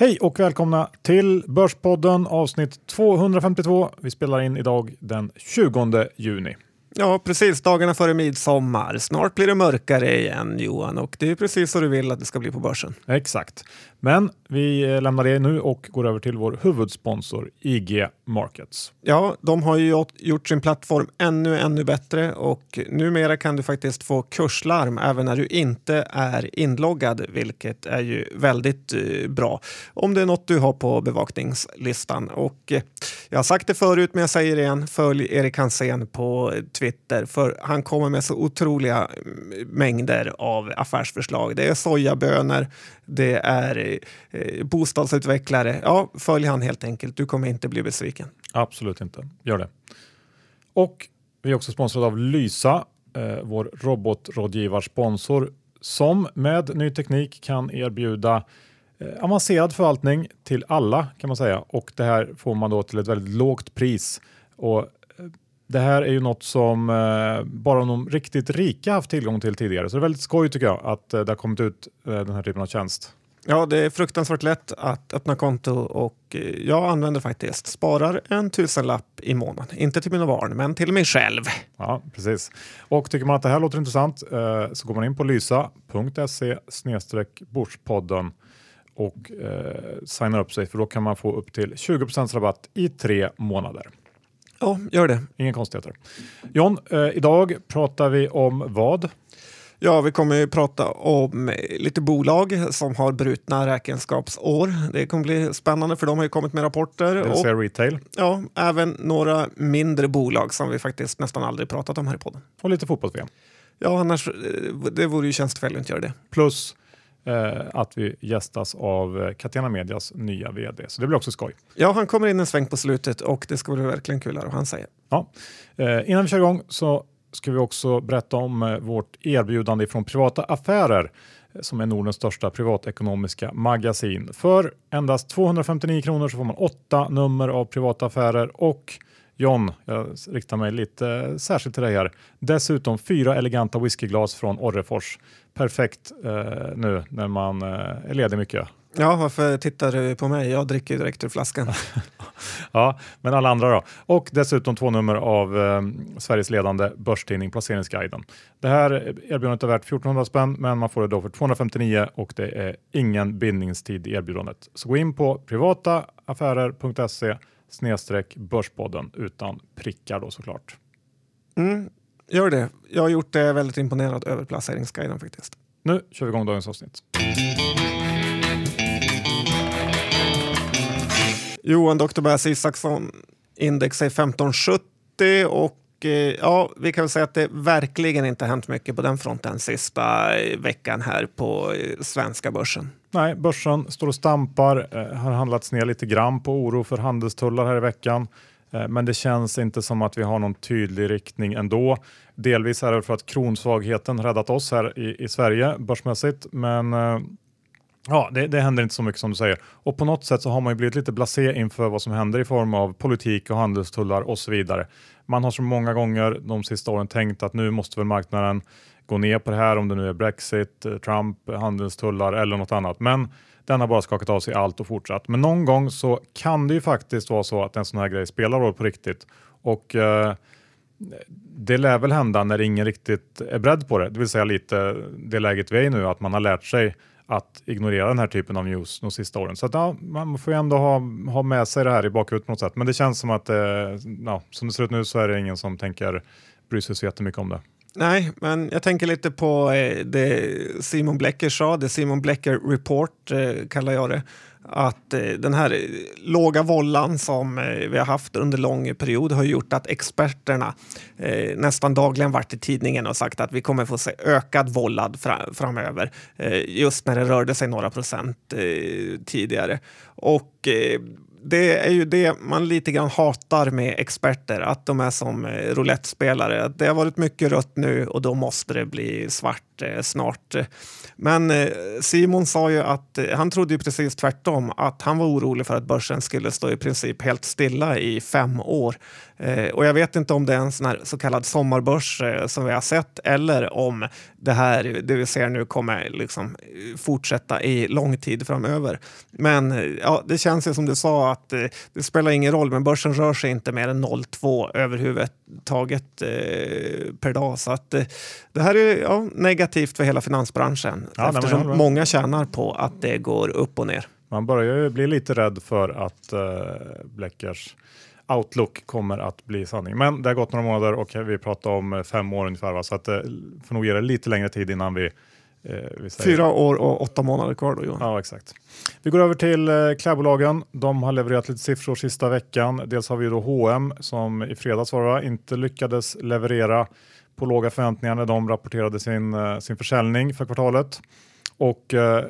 Hej och välkomna till Börspodden avsnitt 252. Vi spelar in idag den 20 juni. Ja, precis. Dagarna före midsommar. Snart blir det mörkare igen, Johan, och det är precis så du vill att det ska bli på börsen. Exakt. Men vi eh, lämnar det nu och går över till vår huvudsponsor IG Markets. Ja, de har ju gjort sin plattform ännu, ännu bättre och numera kan du faktiskt få kurslarm även när du inte är inloggad, vilket är ju väldigt eh, bra om det är något du har på bevakningslistan. Och eh, jag har sagt det förut, men jag säger det igen. Följ Erik Hansén på Twitter, för han kommer med så otroliga mm, mängder av affärsförslag. Det är sojabönor, det är Eh, eh, bostadsutvecklare. Ja, följ han helt enkelt. Du kommer inte bli besviken. Absolut inte. Gör det. Och vi är också sponsrade av Lysa, eh, vår robotrådgivarsponsor som med ny teknik kan erbjuda eh, avancerad förvaltning till alla kan man säga och det här får man då till ett väldigt lågt pris. Och eh, det här är ju något som eh, bara de riktigt rika haft tillgång till tidigare. Så det är väldigt skoj tycker jag att eh, det har kommit ut eh, den här typen av tjänst. Ja, det är fruktansvärt lätt att öppna konto och eh, jag använder faktiskt sparar en tusenlapp i månaden. Inte till mina barn, men till mig själv. Ja, precis. Och tycker man att det här låter intressant eh, så går man in på lysa.se Börspodden och eh, signar upp sig för då kan man få upp till 20% rabatt i tre månader. Ja, gör det. Inga konstigheter. John, eh, idag pratar vi om vad? Ja, vi kommer att prata om lite bolag som har brutna räkenskapsår. Det kommer bli spännande för de har ju kommit med rapporter. Det vill säga retail. Ja, även några mindre bolag som vi faktiskt nästan aldrig pratat om här i podden. Och lite fotbolls-VM. Ja, annars, eh, det vore ju tjänstefel att inte göra det. Plus eh, att vi gästas av eh, Catena Medias nya vd. Så det blir också skoj. Ja, han kommer in en sväng på slutet och det ska bli verkligen kul att höra vad han säger. Ja. Eh, innan vi kör igång så ska vi också berätta om eh, vårt erbjudande från Privata Affärer eh, som är Nordens största privatekonomiska magasin. För endast 259 kronor så får man åtta nummer av Privata Affärer och John, jag riktar mig lite eh, särskilt till dig här. Dessutom fyra eleganta whiskyglas från Orrefors. Perfekt eh, nu när man eh, är ledig mycket. Ja, varför tittar du på mig? Jag dricker ju direkt ur flaskan. ja, men alla andra då. Och dessutom två nummer av eh, Sveriges ledande börstidning Placeringsguiden. Det här erbjudandet är värt 1400 spänn, men man får det då för 259 och det är ingen bindningstid i erbjudandet. Så gå in på privataaffärer.se snedstreck Börspodden utan prickar då såklart. Mm, gör det. Jag har gjort det väldigt imponerad över Placeringsguiden faktiskt. Nu kör vi igång dagens avsnitt. Johan Dr. Bass Isaksson, index är 1570 och eh, ja, vi kan väl säga att det verkligen inte hänt mycket på den fronten sista eh, veckan här på eh, svenska börsen. Nej, börsen står och stampar, har handlats ner lite grann på oro för handelstullar här i veckan. Men det känns inte som att vi har någon tydlig riktning ändå. Delvis är det för att kronsvagheten räddat oss här i, i Sverige börsmässigt, men Ja, det, det, händer inte så mycket som du säger. Och på något sätt så har man ju blivit lite blasé inför vad som händer i form av politik och handelstullar och så vidare. Man har så många gånger de sista åren tänkt att nu måste väl marknaden gå ner på det här om det nu är Brexit, eh, Trump, handelstullar eller något annat. Men den har bara skakat av sig allt och fortsatt. Men någon gång så kan det ju faktiskt vara så att en sån här grej spelar roll på riktigt. Och eh, det lär väl hända när ingen riktigt är beredd på det. Det vill säga lite det läget vi är i nu, att man har lärt sig att ignorera den här typen av news de sista åren. Så att, ja, man får ju ändå ha, ha med sig det här i bakhuvudet på något sätt. Men det känns som att eh, ja, som det ser ut nu så är det ingen som tänker bry sig så jättemycket om det. Nej, men jag tänker lite på eh, det Simon Blecker sa, det Simon Blecker Report eh, kallar jag det att eh, den här eh, låga vållan som eh, vi har haft under lång period har gjort att experterna nästan dagligen varit i tidningen och sagt att vi kommer få se ökad vållad framöver. just när det rörde sig några procent tidigare. Och det är ju det man lite grann hatar med experter, att de är som eh, roulettspelare. roulettespelare. Det har varit mycket rött nu och då måste det bli svart eh, snart. Men eh, Simon sa ju att eh, han trodde ju precis tvärtom, att han var orolig för att börsen skulle stå i princip helt stilla i fem år. Och jag vet inte om det är en sån här så kallad sommarbörs som vi har sett eller om det här, det vi ser nu, kommer liksom fortsätta i lång tid framöver. Men ja, det känns ju som du sa att eh, det spelar ingen roll, men börsen rör sig inte mer än 0,2 överhuvudtaget eh, per dag. Så att, eh, det här är ja, negativt för hela finansbranschen ja, eftersom nej, många tjänar på att det går upp och ner. Man börjar ju bli lite rädd för att eh, Bleckers outlook kommer att bli sanning. Men det har gått några månader och vi pratar om fem år ungefär, va? så att det får nog ge det lite längre tid innan vi Eh, Fyra år och åtta månader kvar då Johan. Ja exakt. Vi går över till eh, klädbolagen. De har levererat lite siffror sista veckan. Dels har vi då H&M som i fredags var inte lyckades leverera på låga förväntningar när de rapporterade sin, eh, sin försäljning för kvartalet. Och eh,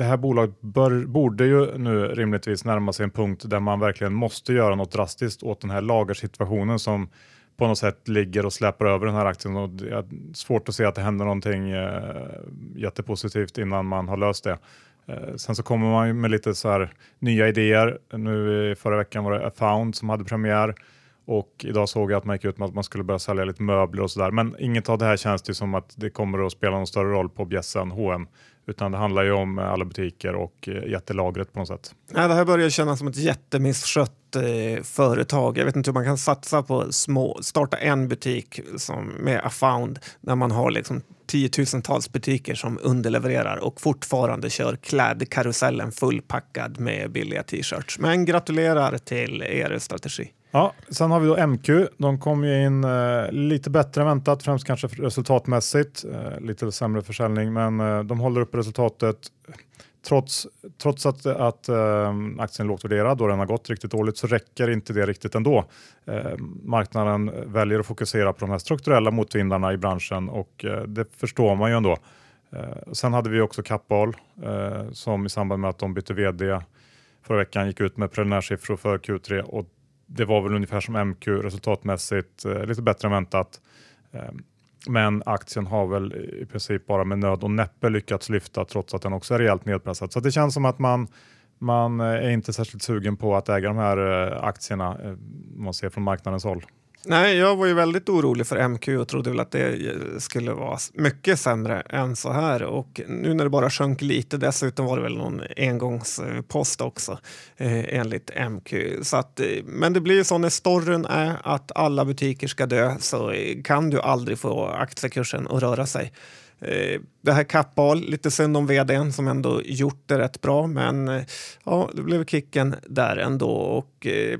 det här bolaget bör, borde ju nu rimligtvis närma sig en punkt där man verkligen måste göra något drastiskt åt den här lagersituationen som på något sätt ligger och släpar över den här aktien. Och det är svårt att se att det händer någonting eh, jättepositivt innan man har löst det. Eh, sen så kommer man med lite så här nya idéer. Nu i förra veckan var det A Found som hade premiär och idag såg jag att man gick ut med att man skulle börja sälja lite möbler och sådär. Men inget av det här känns det som att det kommer att spela någon större roll på bjässen H&M utan det handlar ju om eh, alla butiker och eh, jättelagret på något sätt. Nej, det här börjar kännas som ett jättemisskött eh, företag. Jag vet inte hur man kan satsa på små, starta en butik som med Afound när man har liksom tiotusentals butiker som underlevererar och fortfarande kör klädkarusellen fullpackad med billiga t-shirts. Men gratulerar till er strategi. Ja, sen har vi då MQ. De kom ju in eh, lite bättre än väntat, främst kanske resultatmässigt. Eh, lite sämre försäljning, men eh, de håller upp resultatet trots, trots att, att eh, aktien är lågt värderad och den har gått riktigt dåligt så räcker inte det riktigt ändå. Eh, marknaden väljer att fokusera på de här strukturella motvindarna i branschen och eh, det förstår man ju ändå. Eh, sen hade vi också Kappahl eh, som i samband med att de bytte vd förra veckan gick ut med preliminärsiffror för Q3 och det var väl ungefär som MQ resultatmässigt, eh, lite bättre än väntat. Eh, men aktien har väl i princip bara med nöd och näppe lyckats lyfta trots att den också är rejält nedpressad. Så det känns som att man, man eh, är inte särskilt sugen på att äga de här eh, aktierna eh, man ser från marknadens håll. Nej, jag var ju väldigt orolig för MQ och trodde väl att det eh, skulle vara mycket sämre än så här. Och nu när det bara sjönk lite, dessutom var det väl någon engångspost också eh, enligt MQ. Så att, eh, men det blir ju så när storyn är att alla butiker ska dö så eh, kan du aldrig få aktiekursen att röra sig. Eh, det här Kappahl, lite synd om vdn som ändå gjort det rätt bra, men eh, ja, det blev kicken där ändå. Och, eh,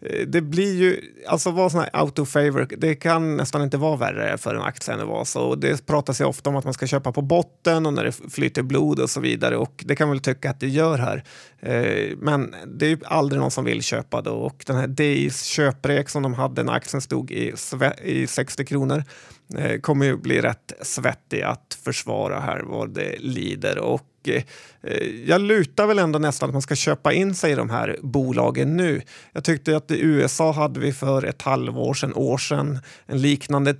eh det blir ju, alltså vad sån här auto favor, det kan nästan inte vara värre för en aktie än det var. Så det pratas ju ofta om att man ska köpa på botten och när det flyter blod och så vidare och det kan väl tycka att det gör här. Eh, men det är ju aldrig någon som vill köpa då och den här DIs köprek som de hade när aktien stod i, i 60 kronor eh, kommer ju bli rätt svettig att försvara här vad det lider. Och eh, jag lutar väl ändå nästan att man ska köpa in sig i de här bolagen nu. Jag tyckte att i USA hade vi för ett halvår sedan, år sedan, en liknande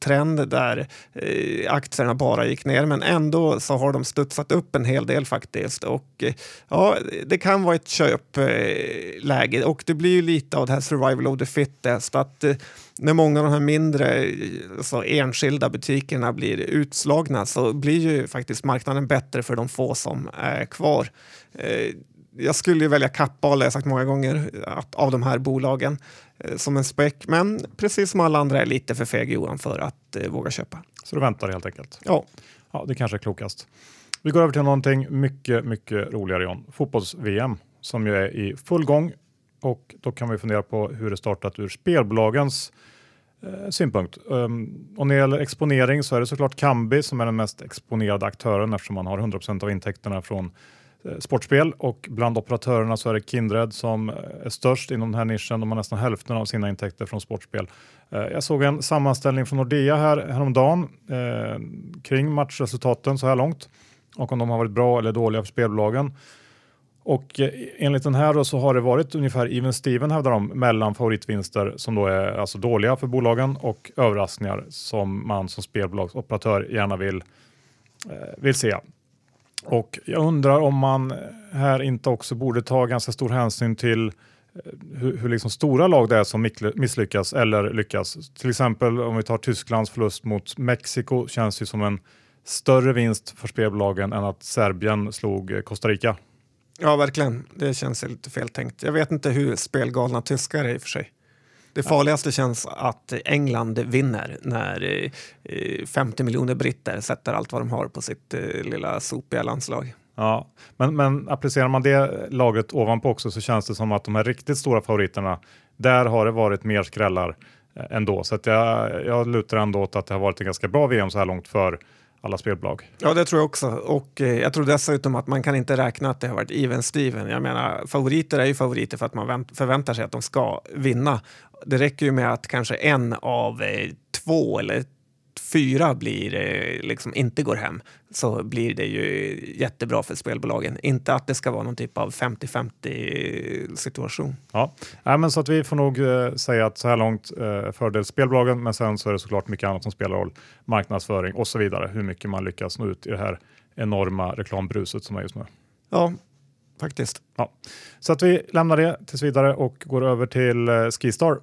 trend där eh, aktierna bara gick ner, men ändå så har de studsat upp en hel del faktiskt. Och eh, ja, det kan vara ett köpläge och det blir ju lite av det här survival of the fittest. Att, när många av de här mindre alltså enskilda butikerna blir utslagna så blir ju faktiskt marknaden bättre för de få som är kvar. Eh, jag skulle ju välja Kappahl, har jag sagt många gånger, av de här bolagen eh, som en späck. Men precis som alla andra är lite för feg Johan för att eh, våga köpa. Så du väntar helt enkelt? Ja. Ja, det kanske är klokast. Vi går över till någonting mycket, mycket roligare John. Fotbolls-VM som ju är i full gång och då kan vi fundera på hur det startat ur spelbolagens Eh, synpunkt. Um, och när det gäller exponering så är det såklart Kambi som är den mest exponerade aktören eftersom man har 100% av intäkterna från eh, sportspel och bland operatörerna så är det Kindred som eh, är störst inom den här nischen. De har nästan hälften av sina intäkter från sportspel. Eh, jag såg en sammanställning från Nordea här häromdagen eh, kring matchresultaten så här långt och om de har varit bra eller dåliga för spelbolagen. Och eh, enligt den här då så har det varit ungefär even Steven hävdar de mellan favoritvinster som då är alltså dåliga för bolagen och överraskningar som man som spelbolagsoperatör gärna vill, eh, vill se. Och jag undrar om man här inte också borde ta ganska stor hänsyn till eh, hur, hur liksom stora lag det är som misslyckas eller lyckas. Till exempel om vi tar Tysklands förlust mot Mexiko känns ju som en större vinst för spelbolagen än att Serbien slog eh, Costa Rica. Ja, verkligen. Det känns lite feltänkt. Jag vet inte hur spelgalna tyskar är i och för sig. Det farligaste känns att England vinner när 50 eh, miljoner britter sätter allt vad de har på sitt eh, lilla sopiga landslag. Ja, men, men applicerar man det laget ovanpå också så känns det som att de här riktigt stora favoriterna, där har det varit mer skrällar eh, ändå. Så att jag, jag lutar ändå åt att det har varit en ganska bra VM så här långt för alla spelbolag. Ja, det tror jag också. Och eh, jag tror dessutom att man kan inte räkna att det har varit even Steven. Jag menar, favoriter är ju favoriter för att man förväntar sig att de ska vinna. Det räcker ju med att kanske en av eh, två eller fyra blir, eh, liksom inte går hem så blir det ju jättebra för spelbolagen. Inte att det ska vara någon typ av 50-50 situation. Ja, ja men så att vi får nog eh, säga att så här långt eh, fördel spelbolagen, men sen så är det såklart mycket annat som spelar roll. Marknadsföring och så vidare. Hur mycket man lyckas nå ut i det här enorma reklambruset som är just nu. Ja, faktiskt. Ja. Så att vi lämnar det tills vidare och går över till eh, Skistar.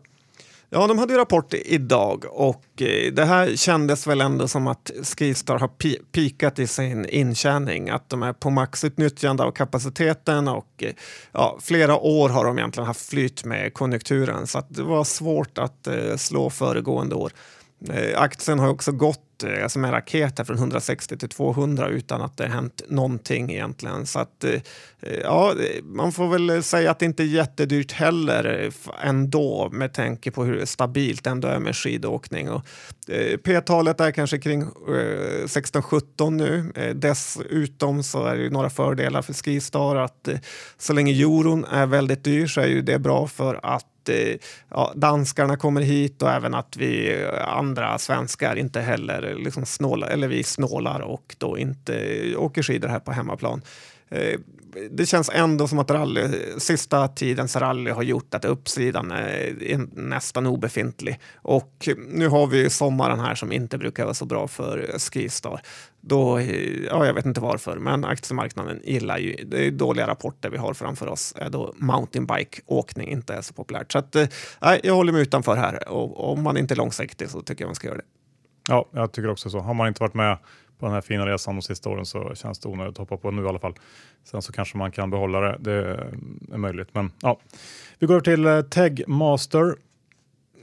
Ja, de hade ju rapport idag och eh, det här kändes väl ändå som att Skistar har pikat i sin intjäning. Att de är på maxutnyttjande av kapaciteten och eh, ja, flera år har de egentligen haft flyt med konjunkturen så att det var svårt att eh, slå föregående år. Eh, aktien har också gått eh, alltså som en raket från 160 till 200 utan att det hänt någonting egentligen. Så att, eh, eh, ja, man får väl säga att det inte är jättedyrt heller ändå med tanke på hur stabilt det ändå är med skidåkning. Och, P-talet är kanske kring 16-17 nu. Dessutom så är det några fördelar för Skistar att så länge euron är väldigt dyr så är ju det bra för att att eh, ja, danskarna kommer hit och även att vi eh, andra svenskar inte heller eh, liksom snålar, eller vi snålar och då inte åker skidor här på hemmaplan. Det känns ändå som att rally, sista tidens rally har gjort att uppsidan är nästan obefintlig. Och nu har vi sommaren här som inte brukar vara så bra för Skistar. Då, ja, jag vet inte varför, men aktiemarknaden gillar ju det är dåliga rapporter vi har framför oss då mountainbike-åkning inte är så populärt. Så att, eh, nej, jag håller mig utanför här och om man inte är långsiktig så tycker jag man ska göra det. Ja, jag tycker också så. Har man inte varit med på den här fina resan de sista åren så känns det onödigt att hoppa på nu i alla fall. Sen så kanske man kan behålla det, det är möjligt. Men ja, vi går över till eh, Teg Master.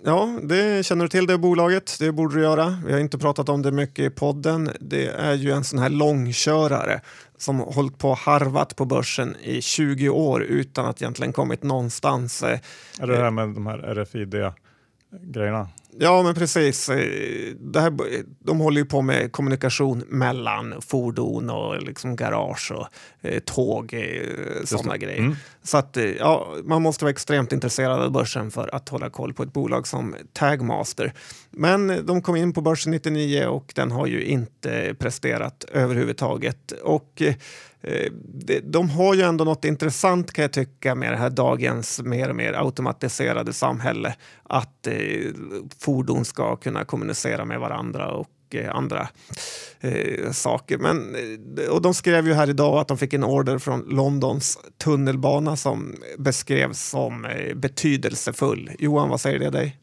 Ja, det känner du till det bolaget. Det borde du göra. Vi har inte pratat om det mycket i podden. Det är ju en sån här långkörare som hållit på och harvat på börsen i 20 år utan att egentligen kommit någonstans. Är det det här med de här RFID-grejerna? Ja, men precis. Det här, de håller ju på med kommunikation mellan fordon och liksom garage och eh, tåg, eh, sådana grejer. Mm. Så att, eh, ja, man måste vara extremt intresserad av börsen för att hålla koll på ett bolag som Tagmaster. Men de kom in på börsen 99 och den har ju inte presterat överhuvudtaget. Och eh, de har ju ändå något intressant kan jag tycka med det här dagens mer och mer automatiserade samhälle. Att eh, fordon ska kunna kommunicera med varandra och eh, andra eh, saker. Men, eh, och de skrev ju här idag att de fick en order från Londons tunnelbana som beskrevs som betydelsefull. Johan, vad säger det dig?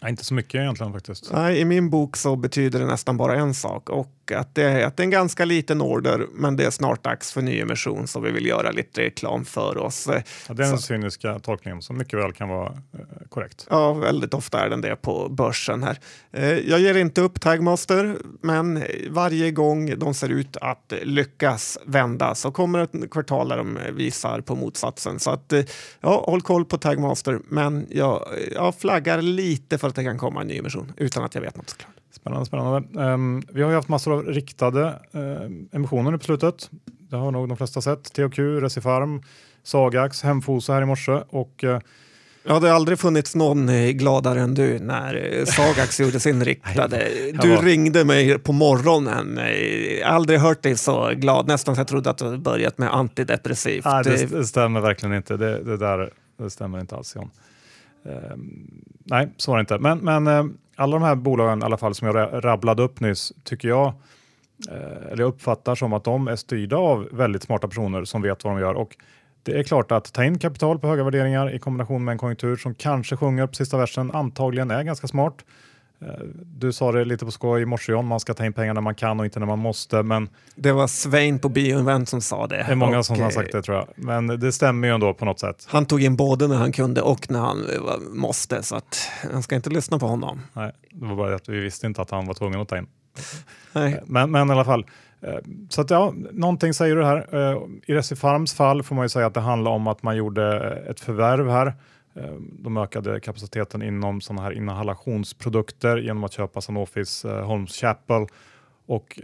Ja, inte så mycket egentligen faktiskt. Nej, I min bok så betyder det nästan bara en sak och att det, är, att det är en ganska liten order men det är snart dags för nyemission så vi vill göra lite reklam för oss. Ja, det är den cyniska tolkningen som mycket väl kan vara eh, korrekt. Ja, väldigt ofta är den det på börsen här. Eh, jag ger inte upp Tagmaster men varje gång de ser ut att lyckas vända så kommer ett kvartal där de visar på motsatsen. Så att, eh, ja, håll koll på Tagmaster men jag, jag flaggar lite för att det kan komma en nyemission utan att jag vet något såklart. Spännande, spännande. Um, vi har ju haft massor av riktade uh, emissioner nu på slutet. Det har nog de flesta sett. THQ, Recipharm, Sagax, Hemfosa här i morse och uh, Ja, det har aldrig funnits någon eh, gladare än du när Sagax gjorde sin riktade. Du ringde mig på morgonen. Aldrig hört dig så glad. Nästan så jag trodde att du börjat med antidepressivt. Nej, det, det stämmer verkligen inte. Det, det där det stämmer inte alls John. Ehm, nej, så var det inte. Men, men alla de här bolagen i alla fall som jag rabblade upp nyss tycker jag, eh, eller jag uppfattar som att de är styrda av väldigt smarta personer som vet vad de gör. Och det är klart att ta in kapital på höga värderingar i kombination med en konjunktur som kanske sjunger på sista versen antagligen är ganska smart. Eh, Du sa det lite på skoj i morse John, man ska ta in pengar när man kan och inte när man måste. Men Det var Svein på Bioinvent som sa det. det är många Och, som har eh, sagt det tror jag. Men det stämmer ju ändå på något sätt. Han tog in både när han kunde och när han eh, måste. Så att han ska inte lyssna på honom. Nej, det var bara att vi visste inte att han var tvungen att ta in. Nej. Men, men i alla fall. eh, Så att ja, någonting säger du här. Eh, I Recifarms fall får man ju säga att det handlar om att man gjorde ett förvärv här. Ehm, de ökade kapaciteten inom sådana här inhalationsprodukter genom att köpa Sanofis eh, Holmes Chapel. Och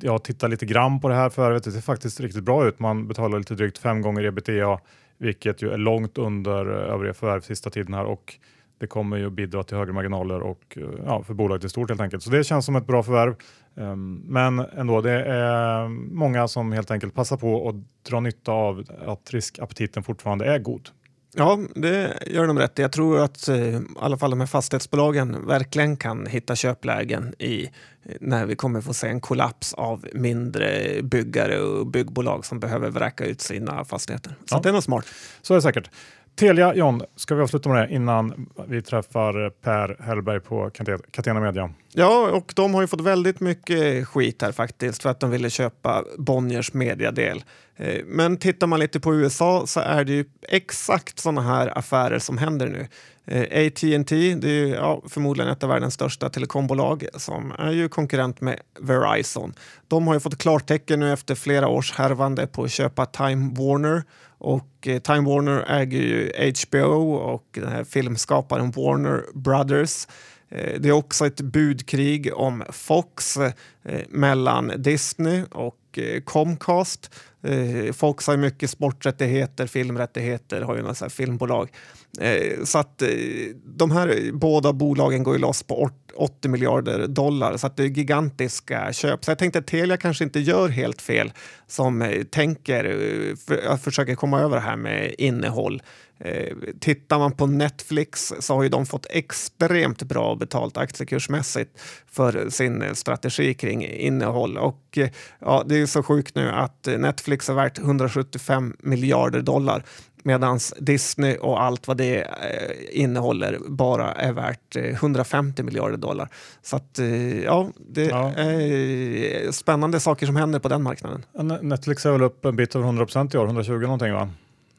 jag tittar lite grann på det här förvärvet. Det ser faktiskt riktigt bra ut. Man betalar lite drygt fem gånger ebitda, vilket ju är långt under eh, övriga förvärv sista tiden här. Och det kommer ju bidra till högre marginaler och eh, ja, för bolaget i stort helt enkelt. Så det känns som ett bra förvärv. Ehm, men ändå, det är många som helt enkelt passar på att dra nytta av att riskaptiten fortfarande är god. Ja, det gör de rätt. Jag tror att eh, i alla fall de här fastighetsbolagen verkligen kan hitta köplägen i när vi kommer få se en kollaps av mindre byggare och byggbolag som behöver vräka ut sina fastigheter. Så Ja. det är nog smart. Så är det säkert. Telia, John, ska vi avsluta med det innan vi träffar Per Hellberg på Catena Media? Ja, och de har ju fått väldigt mycket skit här faktiskt för att de ville köpa Bonniers mediadel. Eh, men tittar man lite på USA så är det ju exakt sådana här affärer som händer nu. Eh, AT&T, det är ju ja, förmodligen ett av världens största telekombolag som är ju konkurrent med Verizon. De har ju fått klartecken nu efter flera års härvande på att köpa Time Warner och eh, Time Warner äger ju HBO och den här filmskaparen Warner Brothers. Eh, Det är också ett budkrig om Fox eh, mellan Disney och eh, Comcast. Eh, Fox har ju mycket sporträttigheter, filmrättigheter, har ju några så här filmbolag. Eh, Så att eh, de här båda bolagen går ju loss på 80 miljarder dollar, så att det är gigantiska köp. Så jag tänkte att Telia kanske inte gör helt fel som eh, tänker, eh, för, att komma över det här med innehåll. Eh, tittar man på Netflix så har ju de fått extremt bra betalt aktiekursmässigt för sin eh, strategi kring innehåll. Och eh, ja, det är så sjukt nu att Netflix är värt 175 miljarder dollar medan Disney och allt vad det eh, innehåller bara är värt eh, 150 miljarder dollar. Så att ja, det Ja. är spännande saker som händer på den marknaden. Netflix är väl upp en bit över 100 procent i år, 120 någonting va?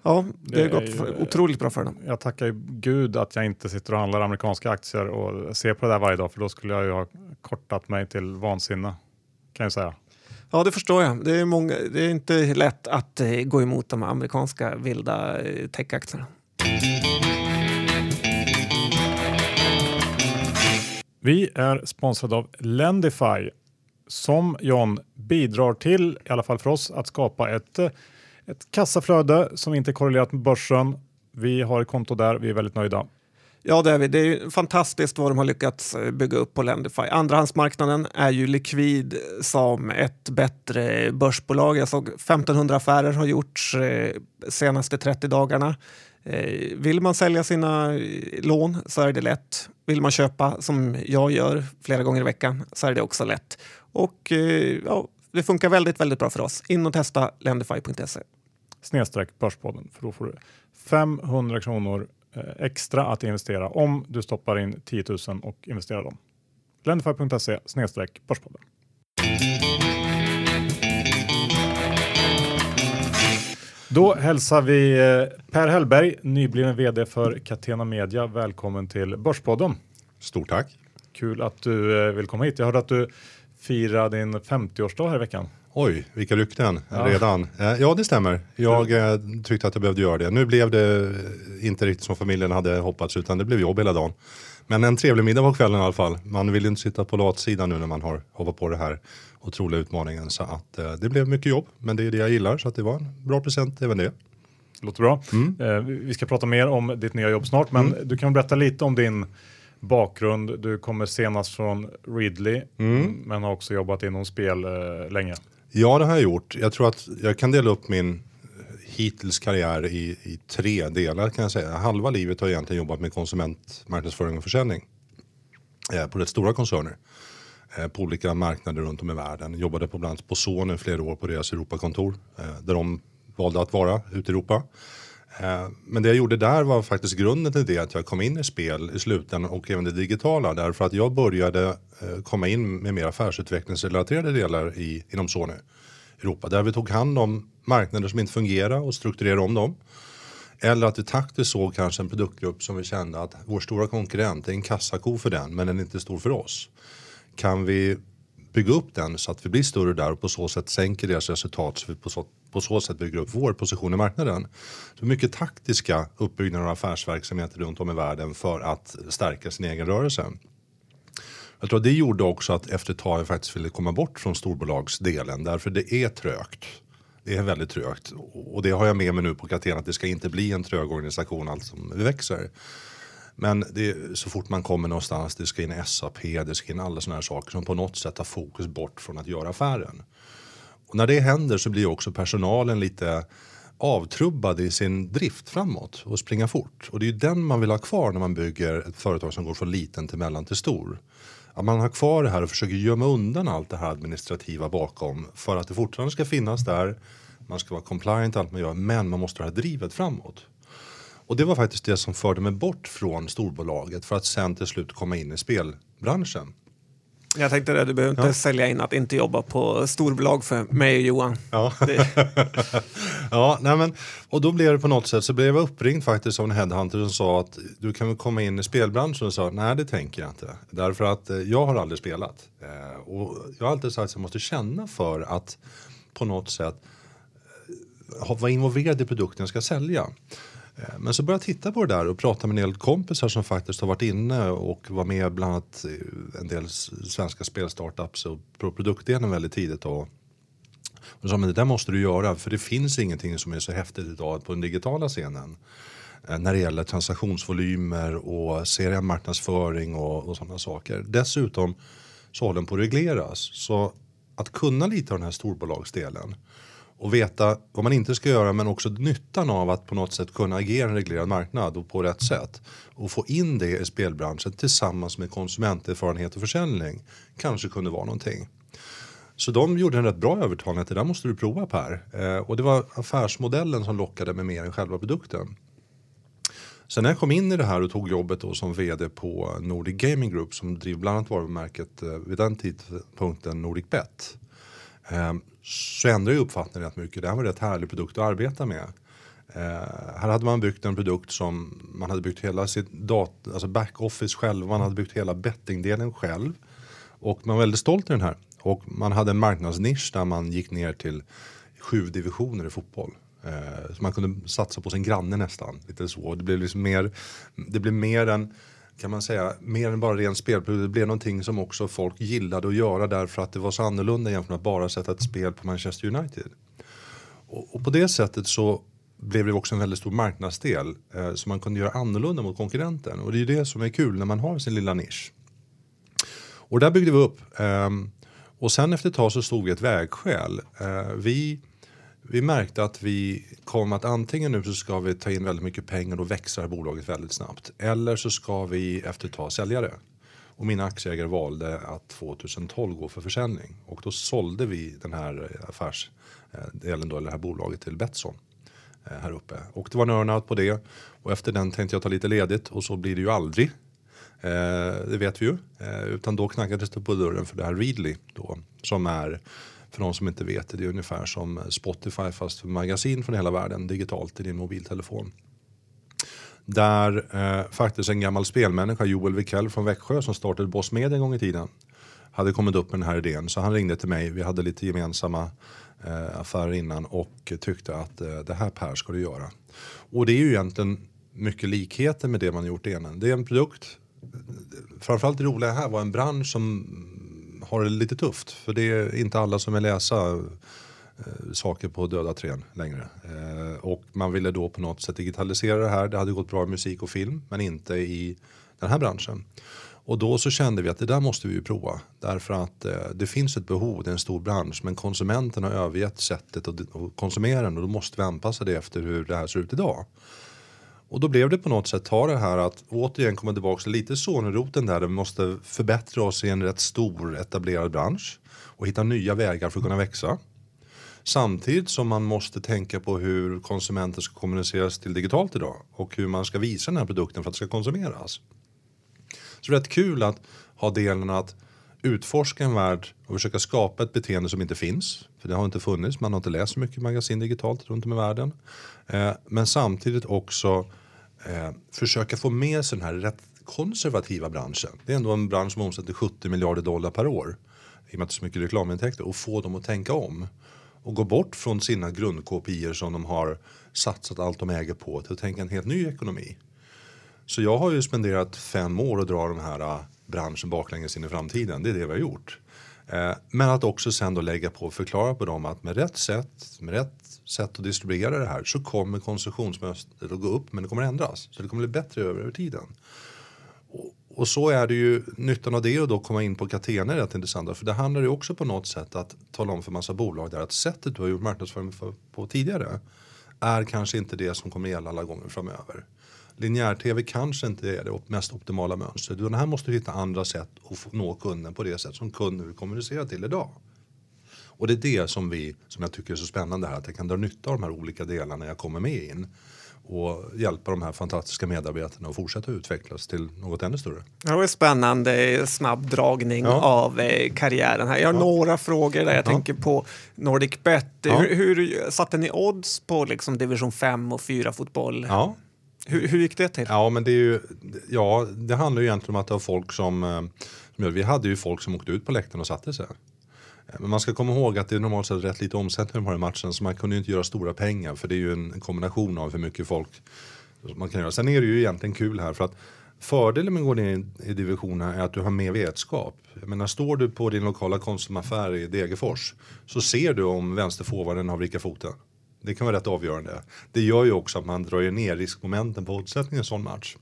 Ja, det, Det har är gått ju- för, otroligt bra för dem. Jag tackar gud att jag inte sitter och handlar amerikanska aktier och ser på det där varje dag, för då skulle jag ju ha kortat mig till vansinne, kan jag säga. Ja, det förstår jag. Det är, många, det är inte lätt att eh, gå emot de amerikanska vilda eh, techaktierna. Vi är sponsrade av Lendify som John bidrar till, i alla fall för oss, att skapa ett, eh, ett kassaflöde som inte är korrelerat med börsen. Vi har ett konto där, vi är väldigt nöjda. Ja, det är vi. Det är ju fantastiskt vad de har lyckats eh, bygga upp på Lendify. Andrahandsmarknaden är ju likvid som ett bättre börsbolag. Jag såg 1500 affärer har gjorts eh, senaste 30 dagarna. Eh, vill man sälja sina lån så är det lätt. Vill man köpa som jag gör flera gånger i veckan så är det också lätt. Och ja, det funkar väldigt, väldigt bra för oss. In och testa lendify.se. Snedstreck Börspodden, för då får du 500 kronor eh, extra att investera om du stoppar in 10 000 och investerar dem. Lendify.se snedstreck Börspodden. Då hälsar vi eh, Per Hellberg, nybliven vd för Catena Media. Välkommen till Börspodden. Stort tack. Kul att du eh, vill komma hit. Jag hörde att du firar din 50-årsdag här i veckan. Oj, vilka rykten Ja. redan. Eh, Ja, det stämmer. Jag eh, tyckte att jag behövde göra det. Nu blev det inte riktigt som familjen hade hoppats utan det blev jobb hela dagen. Men en trevlig middag på kvällen i alla fall. Man vill ju inte sitta på latsidan nu när man har hoppat på det här otroliga utmaningen. Så att eh, det blev mycket jobb, men det är det jag gillar så att det var en bra present även det. Låter bra. Eh, vi ska prata mer om ditt nya jobb snart, men Mm. du kan berätta lite om din bakgrund. Du kommer senast från Ridley, Mm. men har också jobbat inom spel eh, länge. Ja, det har jag gjort. Jag tror att jag kan dela upp min eh, hittills karriär i, i tre delar kan jag säga. Halva livet har jag egentligen jobbat med konsumentmarknadsföring och försäljning eh, på rätt stora koncerner eh, på olika marknader runt om i världen. Jobbade på bland annat på Sony flera år på deras Europakontor eh, där de valde att vara ute i Europa. Eh, men det jag gjorde där var faktiskt grunden till det att jag kom in i spel i slutändan och även det digitala därför att jag började eh, komma in med mer affärsutvecklingsrelaterade delar i, inom Sony Europa där vi tog hand om marknader som inte fungerar och strukturerade om dem. Eller att vi taktiskt såg kanske en produktgrupp som vi kände att vår stora konkurrent är en kassako för den men den är inte stor för oss. Kan vi bygga upp den så att vi blir större där och på så sätt sänker deras resultat så vi på så, på så sätt bygger upp vår position i marknaden. Så mycket taktiska uppbyggnader av affärsverksamheter runt om i världen för att stärka sin egen rörelse. Jag tror att det gjorde också att efter ett tag jag faktiskt ville komma bort från storbolagsdelen därför det är trögt. Det är väldigt trögt och det har jag med mig nu på Catena att det ska inte bli en trög organisation allt som växer. Men det är, så fort man kommer någonstans, det ska in SAP, det ska in alla sådana här saker som på något sätt tar fokus bort från att göra affären. Och när det händer så blir också personalen lite avtrubbad i sin drift framåt och springa fort. Och det är ju den man vill ha kvar när man bygger ett företag som går från liten till mellan till stor. Att man har kvar det här och försöker gömma undan allt det här administrativa bakom för att det fortfarande ska finnas där. Man ska vara compliant allt man gör men man måste ha det här drivet framåt. Och det var faktiskt det som förde mig bort från storbolaget för att sen till slut komma in i spelbranschen. Jag tänkte det, du behöver inte sälja in att inte jobba på storbolag för mig och Johan. Ja. Ja, nej men, och då blev det på något sätt så blev jag uppringd faktiskt av en headhunter som sa att du kan väl komma in i spelbranschen och sa nej det tänker jag inte. Därför att eh, jag har aldrig spelat. Eh, och jag har alltid sagt att jag måste känna för att på något sätt eh, vara involverad i produkten jag ska sälja. Eh, men så började jag titta på det där och prata med en del kompisar som faktiskt har varit inne och var med bland annat i en del svenska spelstartups och produktdelen väldigt tidigt. Och och sa, men det där måste du göra för det finns ingenting som är så häftigt idag på den digitala scenen. Eh, när det gäller transaktionsvolymer och seriemarknadsföring och, och sådana saker. Dessutom så håller den på att regleras. Så att kunna lite av den här storbolagsdelen och veta vad man inte ska göra men också nyttan av att på något sätt kunna agera i en reglerad marknad och på rätt sätt och få in det i spelbranschen tillsammans med konsumenterfarenhet och försäljning kanske kunde vara någonting. Så de gjorde en rätt bra övertalning att det där måste du prova Per. Eh, och det var affärsmodellen som lockade mig mer än själva produkten. Sen när jag kom in i det här och tog jobbet då som vd på Nordic Gaming Group som driver bland annat varumärket eh, vid den tidpunkten Nordic Bet. Eh, så ändrade jag uppfattningen rätt mycket. Det här var en rätt härlig produkt att arbeta med. Eh, här hade man byggt en produkt som man hade byggt hela sitt dat- alltså backoffice själv. Man hade byggt hela bettingdelen själv. Och man var väldigt stolt i den här. Och man hade en marknadsnisch där man gick ner till sju divisioner i fotboll. Eh, så man kunde satsa på sin granne nästan. Lite så. Det blev liksom mer, det blev mer än kan man säga, mer än bara ren spelprodukt. Det blev någonting som också folk gillade att göra därför att det var så annorlunda jämfört med att bara sätta ett spel på Manchester United. Och, och på det sättet så blev det också en väldigt stor marknadsdel eh, som man kunde göra annorlunda mot konkurrenten. Och det är ju det som är kul när man har sin lilla nisch. Och där byggde vi upp. Eh, och sen efter ett tag så stod vi ett vägskäl. Eh, vi, vi märkte att vi kom att antingen nu så ska vi ta in väldigt mycket pengar och växa det här bolaget väldigt snabbt. Eller så ska vi efter ett tag sälja det. Och mina aktieägare valde att 2012 gå för försäljning. Och då sålde vi den här eh, affärsdelen eh, då, eller det här bolaget till Betsson eh, här uppe. Och det var en earnout på det. Och efter den tänkte jag ta lite ledigt och så blir det ju aldrig. Eh, det vet vi ju. Eh, utan då knackades det på dörren för det här Readly då. Som är, för de som inte vet det, det är ungefär som Spotify fast för magasin från hela världen digitalt i din mobiltelefon. Där eh, faktiskt en gammal spelmänniska, Joel Wikell från Växjö som startade Boss Media en gång i tiden. Hade kommit upp med den här idén så han ringde till mig. Vi hade lite gemensamma eh, affärer innan och tyckte att eh, det här Per ska du göra. Och det är ju egentligen mycket likheter med det man gjort innan. Det är en produkt. Framförallt det roliga här var en bransch som har det lite tufft. För det är inte alla som vill läsa eh, saker på döda träd längre. Eh, och man ville då på något sätt digitalisera det här. Det hade gått bra i musik och film men inte i den här branschen. Och då så kände vi att det där måste vi ju prova. Därför att eh, det finns ett behov, det är en stor bransch. Men konsumenten har övergett sättet att konsumera den och då måste vi anpassa det efter hur det här ser ut idag. Och då blev det på något sätt ta det här att återigen komma tillbaka till lite sonroten där, där vi måste förbättra oss i en rätt stor etablerad bransch och hitta nya vägar för att kunna växa. Samtidigt som man måste tänka på hur konsumenter ska kommuniceras till digitalt idag och hur man ska visa den här produkten för att det ska konsumeras. Så det är rätt kul att ha delen att utforska en värld och försöka skapa ett beteende som inte finns. För det har inte funnits, man har inte läst så mycket magasin digitalt runt om i världen. Eh, men samtidigt också eh, försöka få med sig den här rätt konservativa branschen. Det är ändå en bransch som omsätter 70 miljarder dollar per år. I och med att det är så mycket reklamintäkter. Och få dem att tänka om. Och gå bort från sina grundkopior som de har satsat allt de äger på till att tänka en helt ny ekonomi. Så jag har ju spenderat fem år och dra de här eh, branschen baklänges in i framtiden. Det är det vi har gjort. Eh, men att också sen då lägga på och förklara på dem att med rätt sätt, med rätt sätt att distribuera det här så kommer konsumtionsmönstret att gå upp men det kommer att ändras. Så det kommer att bli bättre över, över tiden. Och, och, så är det ju, nyttan av det och då komma in på Catena är rätt intressant. För det handlar ju också på något sätt att tala om för massa bolag där att sättet du har gjort marknadsföring på tidigare är kanske inte det som kommer gälla alla gånger framöver linjär-tv kanske inte är det mest optimala mönstret. Utan här måste du hitta andra sätt att nå kunden på det sätt som kunden vill kommunicera till idag. Och det är det som, vi, som jag tycker är så spännande här, att jag kan dra nytta av de här olika delarna jag kommer med in och hjälpa de här fantastiska medarbetarna att fortsätta utvecklas till något ännu större. Det var en spännande snabb dragning ja. av eh, karriären här. Jag har ja. några frågor där jag ja. tänker på Nordic Bet. Hur, hur satte ni odds på liksom division 5 och 4 fotboll? Ja, hur, hur gick det till? Ja, men det, är ju, ja, det handlar ju egentligen om att det var folk som, eh, som vi hade ju folk som åkte ut på läktaren och satte sig. Eh, men man ska komma ihåg att det är normalt sett rätt lite omsättning på den här matchen så man kunde ju inte göra stora pengar för det är ju en kombination av hur mycket folk man kan göra. Sen är det ju egentligen kul här för att fördelen med att gå ner i divisionen är att du har mer vetskap. Jag menar, står du på din lokala konsumaffär i Degerfors så ser du om vänsterforwarden har vrickat foten. Det kan vara rätt avgörande. Det gör ju också att man drar ner riskmomenten på oddsättning i en sån match.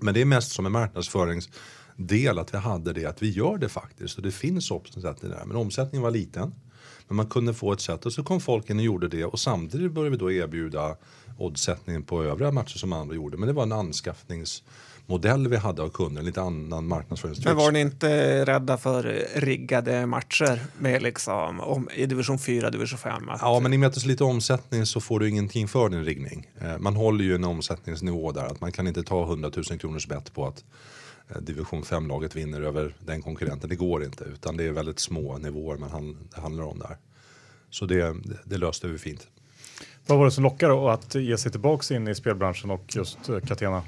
Men det är mest som en marknadsföringsdel att vi hade det, att vi gör det faktiskt. Och det finns omsättning där. Men omsättningen var liten. Men man kunde få ett sätt och så kom folk in och gjorde det och samtidigt började vi då erbjuda oddsättningen på övriga matcher som andra gjorde. Men det var en anskaffnings modell vi hade av kunden, lite annan marknadsföringstricks. Men var ni inte rädda för riggade matcher med liksom, om, i division 4, division 5? Att... Ja, men i och med att det är så lite omsättning så får du ingenting för din riggning. Eh, man håller ju en omsättningsnivå där, att man kan inte ta 100 000 kronors bett på att eh, division 5-laget vinner över den konkurrenten. Det går inte, utan det är väldigt små nivåer man det handlar om där. Så det, det löste vi fint. Vad var det som lockade att ge sig tillbaka in i spelbranschen och just eh, Catena?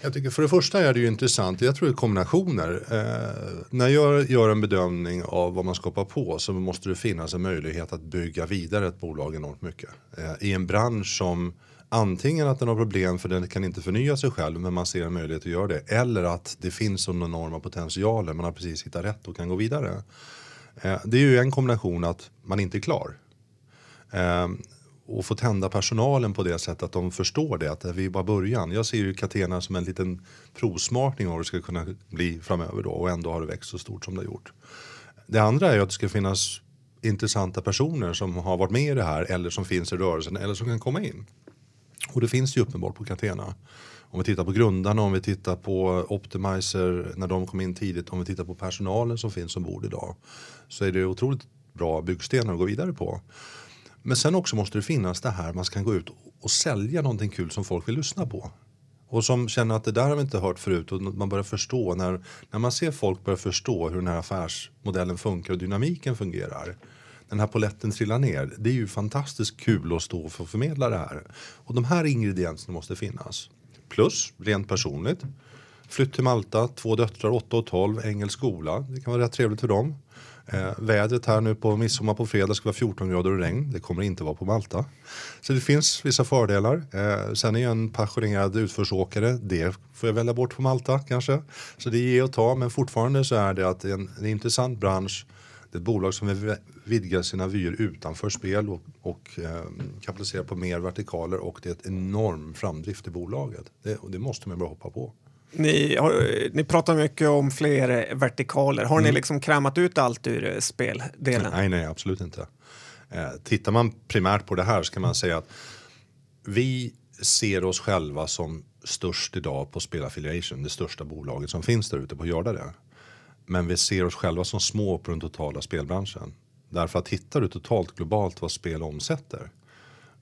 Jag tycker för det första är det ju intressant, jag tror det är kombinationer. Eh, när jag gör en bedömning av vad man skapar på så måste det finnas en möjlighet att bygga vidare ett bolag enormt mycket. Eh, I en bransch som antingen att den har problem för den kan inte förnya sig själv men man ser en möjlighet att göra det. Eller att det finns sådana enorma potentialer, man har precis hittat rätt och kan gå vidare. Eh, det är ju en kombination att man inte är klar. Eh, och få tända personalen på det sättet att de förstår det, att vi är bara början. Jag ser ju Catena som en liten provsmakning av hur det ska kunna bli framöver då och ändå har det växt så stort som det har gjort. Det andra är att det ska finnas intressanta personer som har varit med i det här eller som finns i rörelsen eller som kan komma in. Och det finns ju uppenbart på Catena. Om vi tittar på grundarna, om vi tittar på Optimizer när de kom in tidigt, om vi tittar på personalen som finns ombord idag så är det otroligt bra byggstenar att gå vidare på. Men sen också måste det finnas det här man ska gå ut och sälja någonting kul som folk vill lyssna på. Och som känner att det där har vi inte hört förut och man börjar förstå när, när man ser folk börja förstå hur den här affärsmodellen funkar och dynamiken fungerar. Den här poletten trillar ner. Det är ju fantastiskt kul att stå och förmedla det här. Och de här ingredienserna måste finnas. Plus, rent personligt, flytt till Malta, två döttrar, 8 och 12, engelsk skola. Det kan vara rätt trevligt för dem. Eh, vädret här nu på midsommar på fredag ska vara 14 grader och regn. Det kommer inte vara på Malta. Så det finns vissa fördelar. Eh, sen är jag en passionerad utförsåkare. Det får jag välja bort på Malta kanske. Så det är ge och ta men fortfarande så är det att det är en, en intressant bransch Det är ett bolag som vill vidga sina vyer utanför spel och, och eh, kapitalisera på mer vertikaler och det är ett enorm framdrift i bolaget. Det, och det måste man bara hoppa på. Ni, har, ni pratar mycket om fler vertikaler. Har ni liksom krämat ut allt ur speldelen? Nej, nej, absolut inte. Eh, tittar man primärt på det här så kan man säga att vi ser oss själva som störst idag på Spelaffiliation, det största bolaget som finns där ute på att göra det. Men vi ser oss själva som små på den totala spelbranschen. Därför att tittar du totalt globalt vad spel omsätter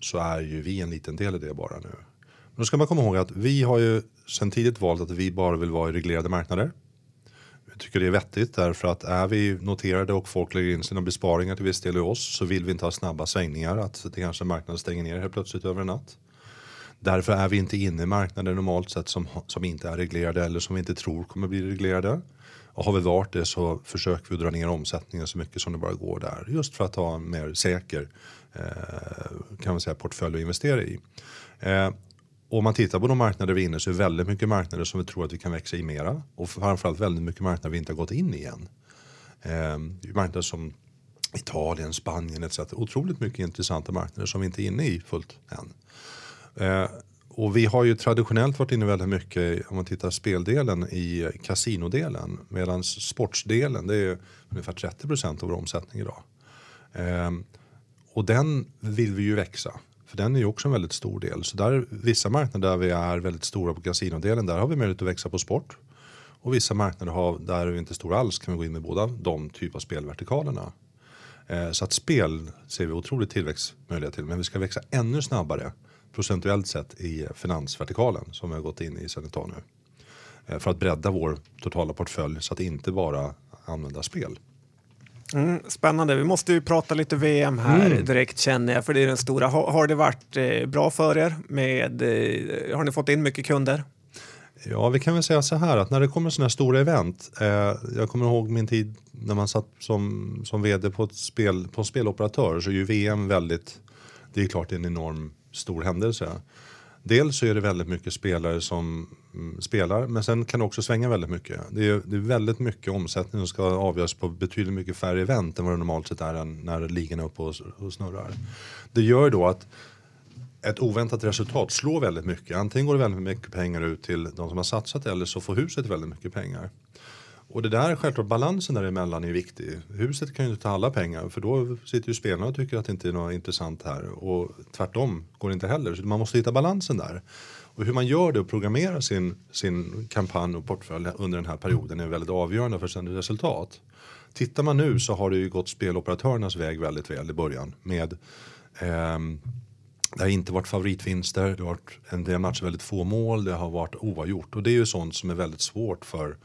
så är ju vi en liten del i det bara nu. Men då ska man komma ihåg att vi har ju sedan tidigt valt att vi bara vill vara i reglerade marknader. Vi tycker det är vettigt därför att är vi noterade och folk lägger in sina besparingar till viss del i oss så vill vi inte ha snabba svängningar att det kanske marknaden stänger ner helt plötsligt över en natt. Därför är vi inte inne i marknader normalt sett som, som inte är reglerade eller som vi inte tror kommer bli reglerade. Och har vi varit det så försöker vi dra ner omsättningen så mycket som det bara går där. Just för att ha en mer säker eh, kan man säga, portfölj att investera i. Eh, om man tittar på de marknader vi är inne så är det väldigt mycket marknader som vi tror att vi kan växa i mera. Och framförallt väldigt mycket marknader vi inte har gått in i än. Eh, marknader som Italien, Spanien etc. Otroligt mycket intressanta marknader som vi inte är inne i fullt än. Eh, och vi har ju traditionellt varit inne väldigt mycket, om man tittar speldelen, i kasinodelen. Medan sportsdelen, det är ungefär 30 procent av vår omsättning idag. Eh, och den vill vi ju växa. För den är ju också en väldigt stor del. Så där vissa marknader där vi är väldigt stora på kasinodelen, där har vi möjlighet att växa på sport. Och vissa marknader har, där är vi inte stora alls, kan vi gå in med båda de typer av spelvertikalerna. Eh, så att spel ser vi otroligt tillväxtmöjlighet till, men vi ska växa ännu snabbare procentuellt sett i finansvertikalen som vi har gått in i sedan ett tag nu. Eh, för att bredda vår totala portfölj så att inte bara använda spel. Mm, spännande. Vi måste ju prata lite VM här mm. direkt känner jag, för det är den stora. Har, har det varit eh, bra för er? Med, eh, har ni fått in mycket kunder? Ja, vi kan väl säga så här att när det kommer sådana här stora event. Eh, jag kommer ihåg min tid när man satt som, som vd på, ett spel, på en speloperatör så är ju VM väldigt, det är klart en enorm stor händelse. Dels så är det väldigt mycket spelare som mm, spelar men sen kan det också svänga väldigt mycket. Det är, det är väldigt mycket omsättning som ska avgöras på betydligt mycket färre event än vad det normalt sett är när ligan är uppe och, och snurrar. Det gör då att ett oväntat resultat slår väldigt mycket. Antingen går det väldigt mycket pengar ut till de som har satsat eller så får huset väldigt mycket pengar. Och det där, självklart balansen däremellan är viktig. Huset kan ju inte ta alla pengar för då sitter ju spelarna och tycker att det inte är något intressant här. Och tvärtom går det inte heller. Så man måste hitta balansen där. Och hur man gör det och programmerar sin, sin kampanj och portfölj under den här perioden är väldigt avgörande för sen resultat. Tittar man nu så har det ju gått speloperatörernas väg väldigt väl i början med eh, det har inte varit favoritvinster, det har varit en del matcher väldigt få mål, det har varit oavgjort och det är ju sånt som är väldigt svårt för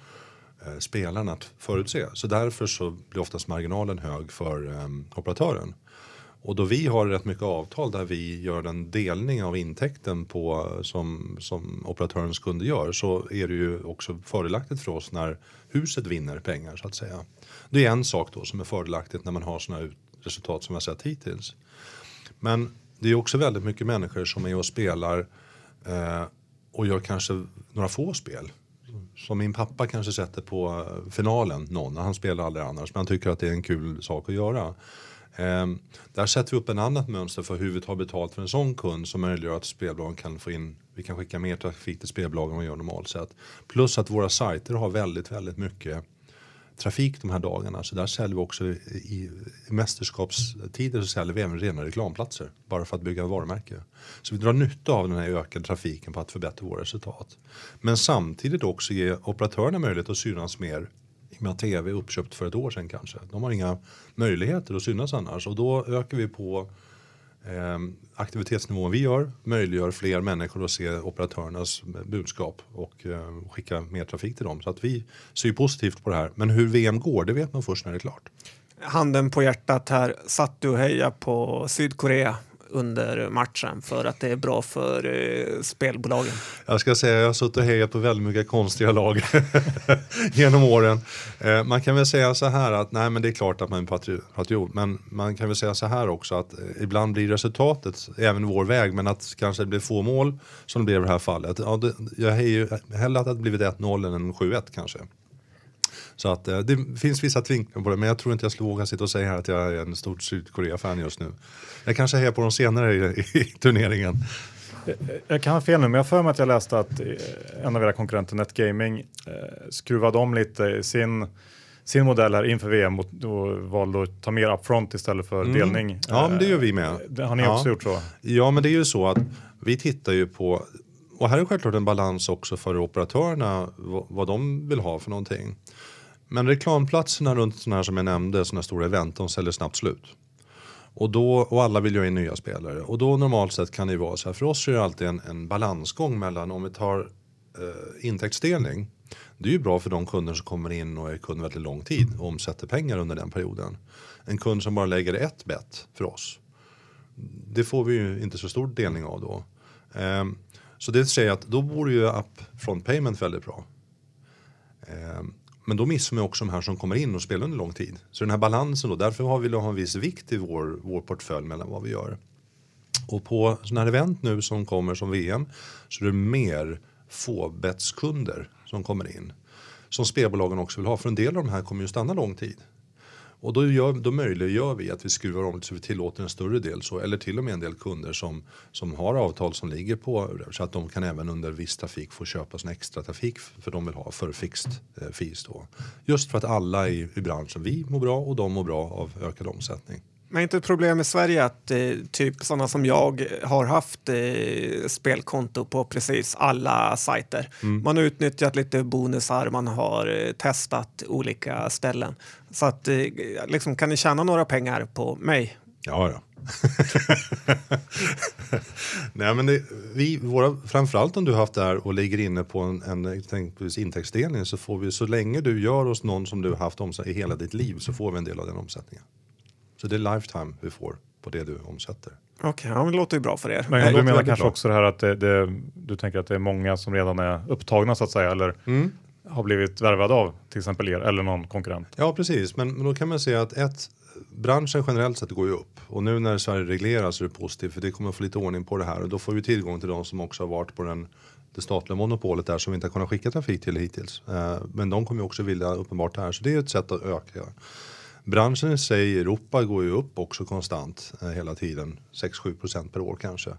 Eh, spelarna att förutse. Så därför så blir oftast marginalen hög för eh, operatören. Och då vi har rätt mycket avtal där vi gör en delning av intäkten på, som, som operatörens kunder gör så är det ju också fördelaktigt för oss när huset vinner pengar så att säga. Det är en sak då som är fördelaktigt när man har sådana resultat som vi har sett hittills. Men det är också väldigt mycket människor som är och spelar eh, och gör kanske några få spel. Som min pappa kanske sätter på eh, finalen någon, han spelar aldrig annars men han tycker att det är en kul sak att göra. Eh, där sätter vi upp en annat mönster för hur vi tar betalt för en sån kund som möjliggör att spelbolagen kan få in, vi kan skicka mer trafik till spelbolagen än vad vi gör normalt sett. Plus att våra sajter har väldigt, väldigt mycket trafik de här dagarna. Så där säljer vi också i, i mästerskapstider så säljer vi även rena reklamplatser. Bara för att bygga varumärke. Så vi drar nytta av den här ökade trafiken på att förbättra våra resultat. Men samtidigt också ge operatörerna möjlighet att synas mer i och med att tv är uppköpt för ett år sedan kanske. De har inga möjligheter att synas annars och då ökar vi på Ehm, aktivitetsnivån vi gör möjliggör fler människor att se operatörernas budskap och eh, skicka mer trafik till dem. Så att vi ser positivt på det här. Men hur VM går, det vet man först när det är klart. Handen på hjärtat här, satt du och hejade på Sydkorea under matchen för att det är bra för eh, spelbolagen? Jag ska säga jag har suttit och hejat på väldigt mycket konstiga lag genom åren. Eh, man kan väl säga så här att nej men det är klart att man är patriot men man kan väl säga så här också att eh, ibland blir resultatet även vår väg men att kanske det blir få mål som det blev i det här fallet. Ja, det, jag hejar ju hellre att det blivit 1-0 än 7-1 kanske. Så att eh, det finns vissa tvinklar på det, men jag tror inte jag skulle våga sitta och säga här att jag är en stor Sydkorea-fan just nu. Jag kanske hejar på dem senare i, i turneringen. Jag kan ha fel nu, men jag för mig att jag läste att eh, en av era konkurrenter, Netgaming, eh, skruvade om lite sin, sin modell här inför VM och, valde att ta mer upfront istället för Mm. delning. Ja, men det gör vi med. Eh, Har ni Ja. också gjort så? Ja, men det är ju så att vi tittar ju på, och här är självklart en balans också för operatörerna, vad de vill ha för någonting. Men reklamplatserna runt sådana här som jag nämnde, sådana här stora event, de säljer snabbt slut. Och, då, och alla vill ju ha in nya spelare. Och då normalt sett kan det ju vara så här, för oss är det alltid en, en balansgång mellan om vi tar eh, intäktsdelning. Det är ju bra för de kunder som kommer in och är kunder väldigt lång tid och omsätter pengar under den perioden. En kund som bara lägger ett bett för oss det får vi ju inte så stor delning av då. Ehm, så det säger att då vore ju up front payment väldigt bra. Ehm, men då missar man också de här som kommer in och spelar under lång tid. Så den här balansen då, därför har vi ha en viss vikt i vår, vår portfölj mellan vad vi gör. Och på sådana här event nu som kommer som VM så är det mer fåbetskunder som kommer in. Som spelbolagen också vill ha, för en del av de här kommer ju stanna lång tid. Och då, gör, då möjliggör vi att vi skruvar om så vi tillåter en större del så, eller till och med en del kunder som, som har avtal som ligger på så att de kan även under viss trafik få köpa sin extra trafik för de vill ha för fixed eh, fees då. Just för att alla i, i branschen, vi mår bra och de mår bra av ökad omsättning. Men inte ett problem i Sverige att eh, typ sådana som jag har haft eh, spelkonto på precis alla sajter. Man har utnyttjat lite bonusar, man har eh, testat olika ställen. Så att eh, liksom, kan ni tjäna några pengar på mig? Ja, ja. Nej, men det, vi, våra, framförallt om du har haft det här och ligger inne på en, en exempelvis intäktsdelning så får vi så länge du gör hos någon som du har haft omsatt i hela ditt liv så får vi en del av den omsättningen. Så det är lifetime vi får på det du omsätter. Okej, ja, men det låter ju bra för er. Men det du menar kanske bra. också det här att det, det, du tänker att det är många som redan är upptagna så att säga eller Mm. har blivit värvade av till exempel er eller någon konkurrent. Ja, precis. Men, men då kan man säga att ett, branschen generellt sett går ju upp. Och nu när Sverige regleras så är det positivt för det kommer att få lite ordning på det här. Och då får vi tillgång till de som också har varit på den, det statliga monopolet där som vi inte har kunnat skicka trafik till hittills. Eh, men de kommer ju också vilja uppenbart det här. Så det är ett sätt att öka. Branschen i sig i Europa går ju upp också konstant eh, hela tiden. 6-7% per år kanske.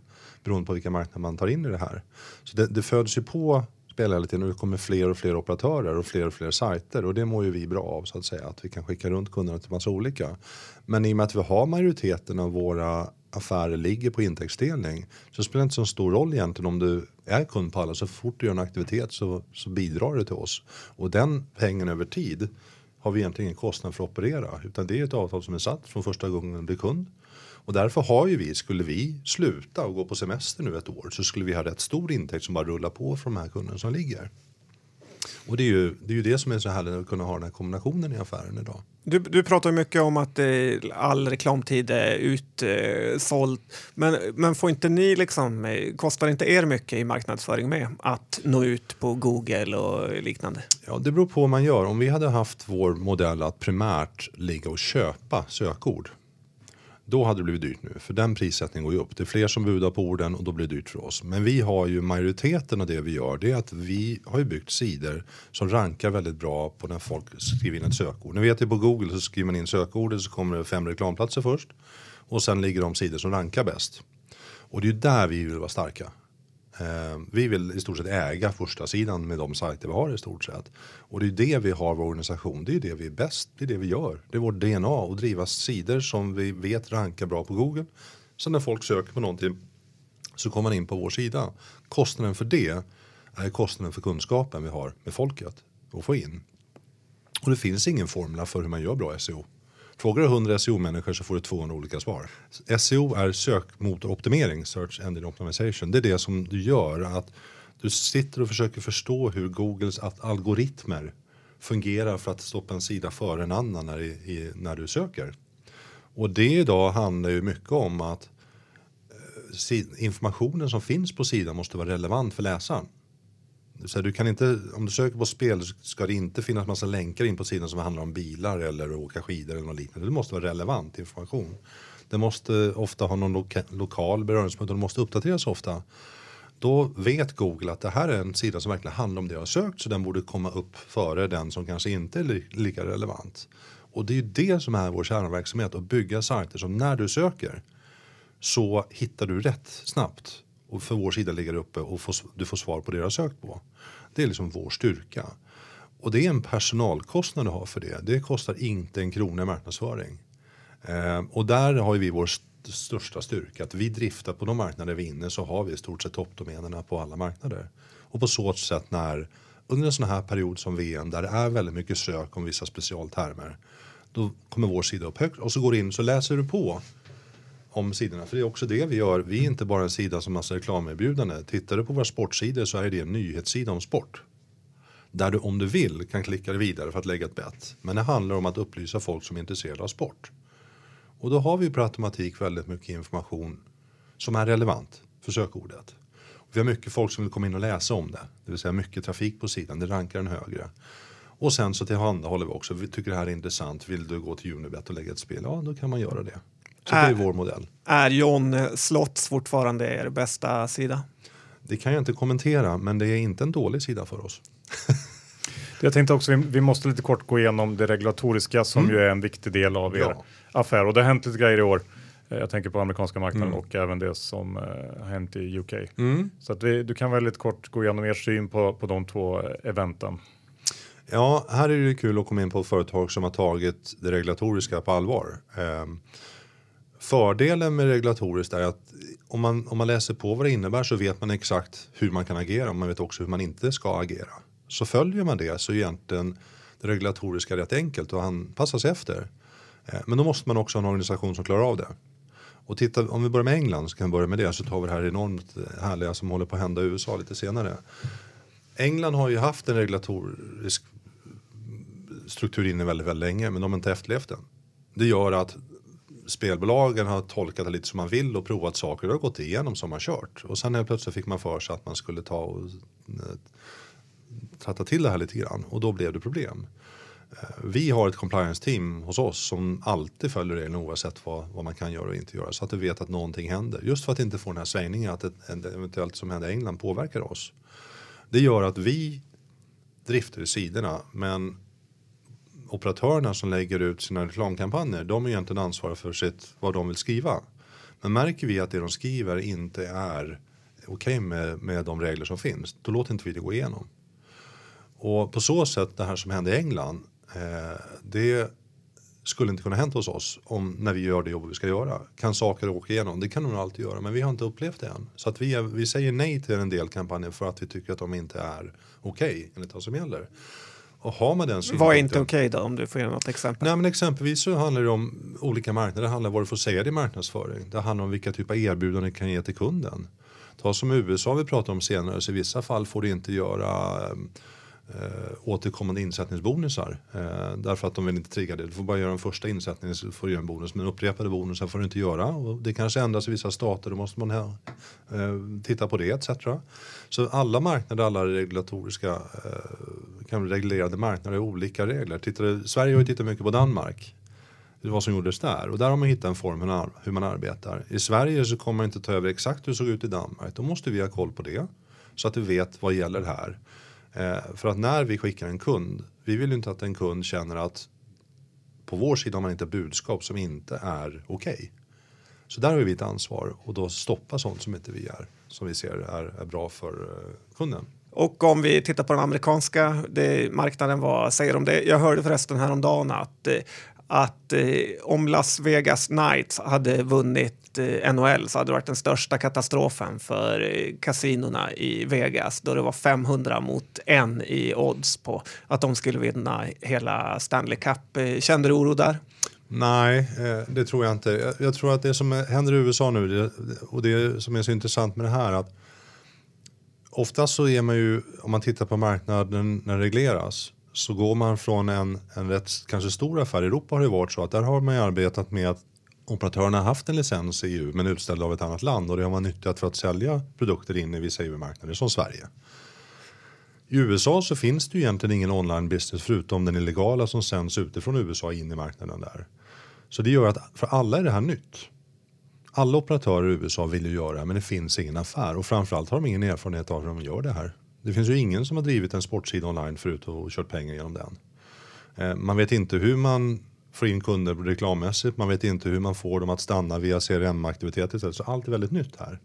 Beroende på vilka marknader man tar in i det här. Så det, det föds ju på spel hela tiden och det kommer fler och fler operatörer och fler och fler sajter och det mår ju vi bra av så att säga att vi kan skicka runt kunderna till massa olika. Men i och med att vi har majoriteten av våra affärer ligger på intäktsdelning så spelar det inte så stor roll egentligen om du är kund på alla så fort du gör en aktivitet så, så bidrar det till oss och den pengen över tid har vi egentligen ingen kostnad för att operera utan det är ett avtal som är satt från första gången den blir kund. Och därför har ju vi, skulle vi sluta och gå på semester nu ett år så skulle vi ha rätt stor intäkt som bara rullar på från de här kunderna som ligger. Och det är ju det, är ju det som är så härligt att kunna ha den här kombinationen i affären idag. Du, du pratar mycket om att all reklamtid är utsåld. men, men får inte ni liksom, kostar inte er mycket i marknadsföring med att nå ut på Google och liknande? Ja, det beror på vad man gör. Om vi hade haft vår modell att primärt ligga och köpa sökord. Då hade det blivit dyrt nu, för den prissättningen går ju upp. Det är fler som budar på orden och då blir det dyrt för oss. Men vi har ju majoriteten av det vi gör, det är att vi har ju byggt sidor som rankar väldigt bra på när folk skriver in ett sökord. Ni vet ju på Google så skriver man in sökordet så kommer det fem reklamplatser först. Och sen ligger de sidor som rankar bäst. Och det är ju där vi vill vara starka. Eh, vi vill i stort sett äga första sidan med de sajter vi har i stort sett. Och det är det vi har vår organisation, det är det vi är bäst, det är det vi gör. Det är vårt DNA att driva sidor som vi vet rankar bra på Google. Så när folk söker på någonting så kommer man in på vår sida. Kostnaden för det är kostnaden för kunskapen vi har med folket att få in. Och det finns ingen formula för hur man gör bra SEO. Frågar du 100 SEO-människor så får du 200 olika svar. SEO är sökmotoroptimering, Search Engine Optimization. Det är det som du gör att du sitter och försöker förstå hur Googles algoritmer fungerar för att stoppa en sida före en annan när, i, i, när du söker. Och det idag handlar ju mycket om att eh, si- informationen som finns på sidan måste vara relevant för läsaren. Så du kan inte, om du söker på spel ska det inte finnas massa länkar in på sidan som handlar om bilar eller att åka skidor eller något liknande. Det måste vara relevant information. Det måste ofta ha någon loka, lokal beröringspunkt och det måste uppdateras ofta. då vet Google att det här är en sida som verkligen handlar om det jag har sökt så den borde komma upp före den som kanske inte är li lika relevant. Och det är ju det som är vår kärnverksamhet, att bygga sajter som när du söker så hittar du rätt snabbt. Och för vår sida ligger uppe och får, du får svar på det du har sökt på. Det är liksom vår styrka. Och det är en personalkostnad du har för det. Det kostar inte en krona i marknadsföring. Eh, och där har vi vår st största styrka. Att vi driftar på de marknader vi är inne så har vi i stort sett toppdomänerna på alla marknader. Och på så sätt när under en sån här period som VM där det är väldigt mycket sök om vissa specialtermer. Då kommer vår sida upp högt och så går du in så läser du på om sidorna. För det är också det vi gör. Vi är inte bara en sida som massa reklamerbjudande. Tittar du på våra sportsidor så är det en nyhetssida om sport. Där du om du vill kan klicka vidare för att lägga ett bett. Men det handlar om att upplysa folk som är intresserade av sport. Och då har vi per automatik väldigt mycket information som är relevant för sökordet. Vi har mycket folk som vill komma in och läsa om det. Det vill säga mycket trafik på sidan, det rankar den högre. Och sen så tillhandahåller vi också, vi tycker det här är intressant, vill du gå till Unibet och lägga ett spel? Ja, då kan man göra det. Så är, det är vår modell. Är John Slotts fortfarande er bästa sida? Det kan jag inte kommentera, men det är inte en dålig sida för oss. jag tänkte också, vi, vi, måste lite kort gå igenom det regulatoriska som mm. ju är en viktig del av er ja. affär. Och det har hänt lite grejer i år. Eh, jag tänker på amerikanska marknaden mm. och även det som uh, har hänt i UK. Mm. Så att vi, du kan väl lite kort gå igenom er syn på, på de två eh, eventen. Ja, här är det kul att komma in på ett företag som har tagit det regulatoriska på allvar. Um, Fördelen med regulatoriskt är att om man, om man läser på vad det innebär så vet man exakt hur man kan agera. och Man vet också hur man inte ska agera. Så följer man det så är egentligen det regulatoriska rätt enkelt och anpassa sig efter. Eh, men då måste man också ha en organisation som klarar av det. Och titta, om vi börjar med England så kan vi börja med det så tar vi det här enormt härliga som håller på att hända i USA lite senare. England har ju haft en regulatorisk struktur inne väldigt, väldigt länge men de har inte efterlevt den. Det gör att spelbolagen har tolkat det lite som man vill och provat saker och gått igenom som man kört. Och sen helt plötsligt fick man för sig att man skulle ta och eh, tratta till det här lite grann och då blev det problem. Eh, vi har ett compliance team hos oss som alltid följer reglerna oavsett vad, vad man kan göra och inte göra så att vi vet att någonting händer. Just för att inte få den här svängningen att ett, eventuellt som händer i England påverkar oss. Det gör att vi drifter sidorna men operatörerna som lägger ut sina reklamkampanjer, de är egentligen ansvariga för sitt, vad de vill skriva. Men märker vi att det de skriver inte är okej okay med, med de regler som finns, då låter inte vi det gå igenom. Och på så sätt, det här som hände i England, eh, det skulle inte kunna hänt hos oss om när vi gör det jobb vi ska göra. Kan saker åka igenom? Det kan de alltid göra, men vi har inte upplevt det än. Så att vi, är, vi säger nej till en del kampanjer för att vi tycker att de inte är okej okay, enligt vad som gäller. Och har man den Vad är inte okej okay då om du får ge något exempel? Nej, men exempelvis så handlar det om olika marknader. Det handlar om vad du får säga i marknadsföring. Det handlar om vilka typer av erbjudanden du kan ge till kunden. Ta som USA vi pratade om senare så i vissa fall får du inte göra eh, återkommande insättningsbonusar. Eh, därför att de vill inte trigga det. Du får bara göra en första insättning så får du göra en bonus. Men upprepade bonusar får du inte göra. Och det kanske ändras i vissa stater. Då måste man eh, titta på det etc. Så alla marknader, alla regulatoriska, eh, kan reglerade marknader har olika regler. Tittade, Sverige har ju tittat mycket på Danmark vad som gjordes där. Och där har man hittat en form hur man arbetar. I Sverige så kommer man inte ta över exakt hur det såg ut i Danmark. Då måste vi ha koll på det. Så att vi vet vad gäller här. Eh, för att när vi skickar en kund, vi vill ju inte att en kund känner att på vår sida har man inte budskap som inte är okej. Okay. Så där har vi ett ansvar och då stoppa sånt som inte vi är, som vi ser är, är bra för eh, kunden. Och om vi tittar på den amerikanska det, marknaden, vad säger de det? Jag hörde förresten häromdagen att, eh, att eh, om Las Vegas Knights hade vunnit NHL så hade det varit den största katastrofen för kasinona i Vegas då det var 500 mot en i odds på att de skulle vinna hela Stanley Cup. Kände du oro där? Nej, eh, det tror jag inte. Jag tror att det som händer i USA nu och det som är så intressant med det här att oftast så är man ju, om man tittar på marknaden när det regleras så går man från en, en rätt kanske stor affär. I Europa har det varit så att där har man ju arbetat med att operatörerna har haft en licens i EU men utställd av ett annat land och det har man nyttjat för att sälja produkter in i vissa EU-marknader som Sverige. I USA så finns det ju egentligen ingen online business förutom den illegala som sänds utifrån USA in i marknaden där. Så det gör att för alla är det här nytt. Alla operatörer i USA vill ju göra det men det finns ingen affär och framförallt har de ingen erfarenhet av hur de gör det här. Det finns ju ingen som har drivit en sportsida online förut och kört pengar genom den. Eh, man vet inte hur man får in kunder reklammässigt, man vet inte hur man får dem att stanna via CRM-aktiviteter. Så allt är väldigt nytt här.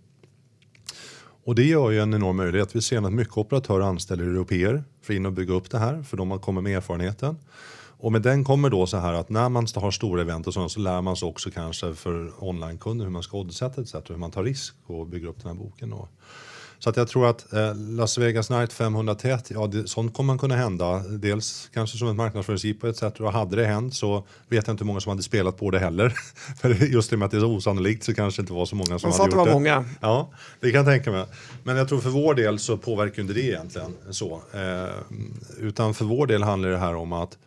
Och det gör ju en enorm möjlighet. Vi ser att mycket operatörer anställer europeer för in och bygga upp det här, för de har kommit med erfarenheten. Och med den kommer då så här att när man har stora event och sånt så lär man sig också kanske för onlinekunder hur man ska oddsätta etc. Hur man tar risk och bygger upp den här boken. Då. Så att jag tror att eh, Las Vegas Night 500 tätt, ja det, sånt kommer man kunna hända. Dels kanske som ett marknadsföringsjippo etc. Och hade det hänt så vet jag inte hur många som hade spelat på det heller. För just i och med att det är så osannolikt så kanske det inte var så många som Man hade gjort det. var var många. Ja, det kan jag tänka mig. Men jag tror för vår del så påverkar inte det egentligen så. Eh, utan för vår del handlar det här om att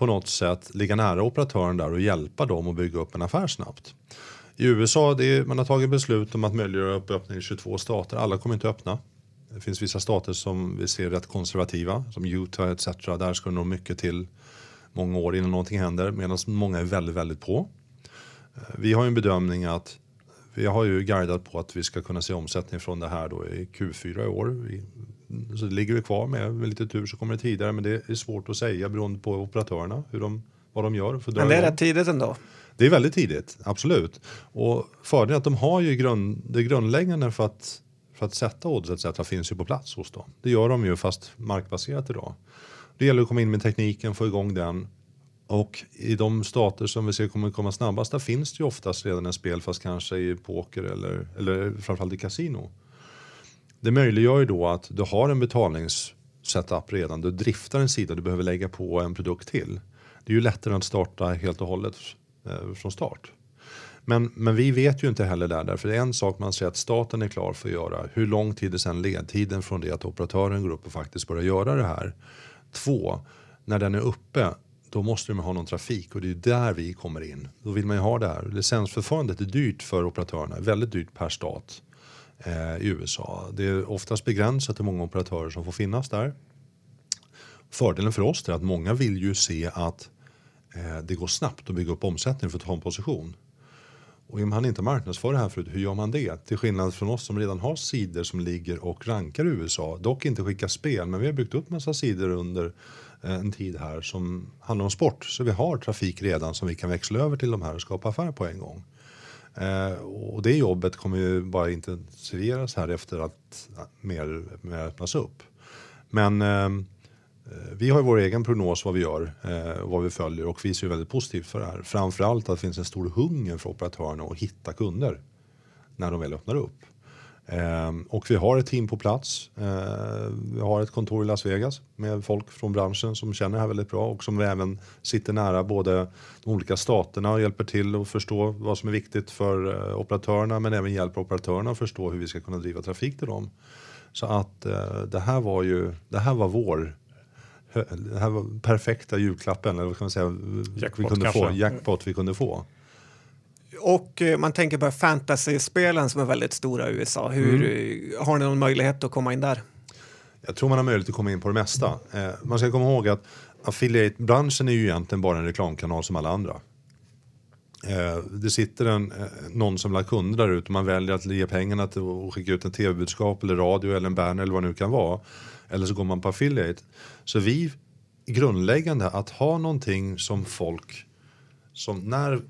på något sätt ligga nära operatören där och hjälpa dem att bygga upp en affär snabbt. I USA är, man har tagit beslut om att möjliggöra uppöppning i 22 stater. Alla kommer inte öppna. Det finns vissa stater som vi ser rätt konservativa, som Utah etc. Där ska det nog mycket till många år innan någonting händer, medan många är väldigt, väldigt på. Eh, vi har ju en bedömning att vi har ju guidat på att vi ska kunna se omsättning från det här då i Q4 i år. Vi, så det ligger vi kvar med. Med lite tur så kommer det tidigare, men det är svårt att säga beroende på operatörerna, hur de, vad de gör. För Men det är rätt tidigt ändå. Det är väldigt tidigt, absolut. Och fördelen är att de har ju grund, det grundläggande för att, för att sätta odds etc. finns ju på plats hos dem. Det gör de ju fast markbaserat idag. Det gäller att komma in med tekniken, få igång den. Och i de stater som vi ser kommer komma snabbast, där finns det ju oftast redan en spel fast kanske i poker eller, eller framförallt i kasino. Det möjliggör ju då att du har en betalningssetup redan, du driftar en sida, du behöver lägga på en produkt till. Det är ju lättare att starta helt och hållet eh, från start. Men, men vi vet ju inte heller där, därför det är en sak man säger att staten är klar för att göra. Hur lång tid är sen ledtiden från det att operatören går upp och faktiskt börjar göra det här? Två, när den är uppe, då måste man ha någon trafik och det är där vi kommer in. Då vill man ju ha det här. Licensförfarandet är dyrt för operatörerna, väldigt dyrt per stat eh, i USA. Det är oftast begränsat till många operatörer som får finnas där. Fördelen för oss är att många vill ju se att eh, det går snabbt att bygga upp omsättning för att ta en position. Och om man inte marknadsför det här förut, hur gör man det? Till skillnad från oss som redan har sidor som ligger och rankar i USA, dock inte skickar spel, men vi har byggt upp massa sidor under en tid här som handlar om sport. Så vi har trafik redan som vi kan växla över till de här och skapa affärer på en gång. Eh, och det jobbet kommer ju bara intensifieras här efter att mer, mer öppnas upp. Men eh, vi har ju vår egen prognos vad vi gör eh, och vad vi följer och vi ser ju väldigt positivt för det här. Framförallt att det finns en stor hunger för operatörerna att hitta kunder när de väl öppnar upp. Eh, och vi har ett team på plats. Eh, vi har ett kontor i Las Vegas med folk från branschen som känner det här väldigt bra och som även sitter nära både de olika staterna och hjälper till att förstå vad som är viktigt för eh, operatörerna men även hjälper operatörerna att förstå hur vi ska kunna driva trafik till dem. Så att eh, det här var ju, det här var vår det här var perfekta julklappen, eller vad kan man säga, Jackpot vi kunde få, kanske. jackpot vi kunde få. Och eh, man tänker på fantasy-spelen som är väldigt stora i USA. Hur, eh, Har ni någon möjlighet att komma in där? Jag tror man har möjlighet att komma in på det mesta. Eh, man ska komma ihåg att affiliate-branschen är ju egentligen bara en reklamkanal som alla andra. Eh, det sitter en, eh, någon som vill ha kunder där ute och man väljer att ge pengarna till att skicka ut en tv-budskap eller radio eller en banner eller vad det nu kan vara. Eller så går man på affiliate. Så vi, grundläggande att ha någonting som folk, som när,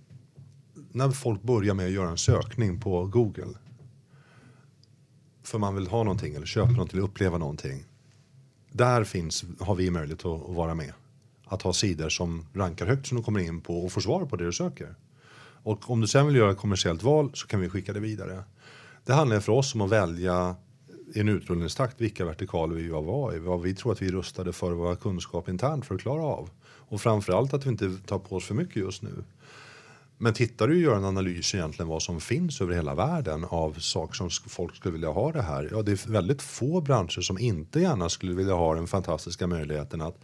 när folk börjar med att göra en sökning på Google för man vill ha någonting eller köpa någonting eller uppleva någonting. Där finns, har vi möjlighet att, att vara med. Att ha sidor som rankar högt som du kommer in på och får svar på det du söker. Och om du sen vill göra ett kommersiellt val så kan vi skicka det vidare. Det handlar för oss om att välja i en utrullningstakt vilka vertikaler vi vill vara i. Vad vi tror att vi är rustade för våra kunskap internt för att klara av. Och framförallt att vi inte tar på oss för mycket just nu. Men tittar du och gör en analys egentligen vad som finns över hela världen av saker som folk skulle vilja ha det här. Ja, det är väldigt få branscher som inte gärna skulle vilja ha den fantastiska möjligheten att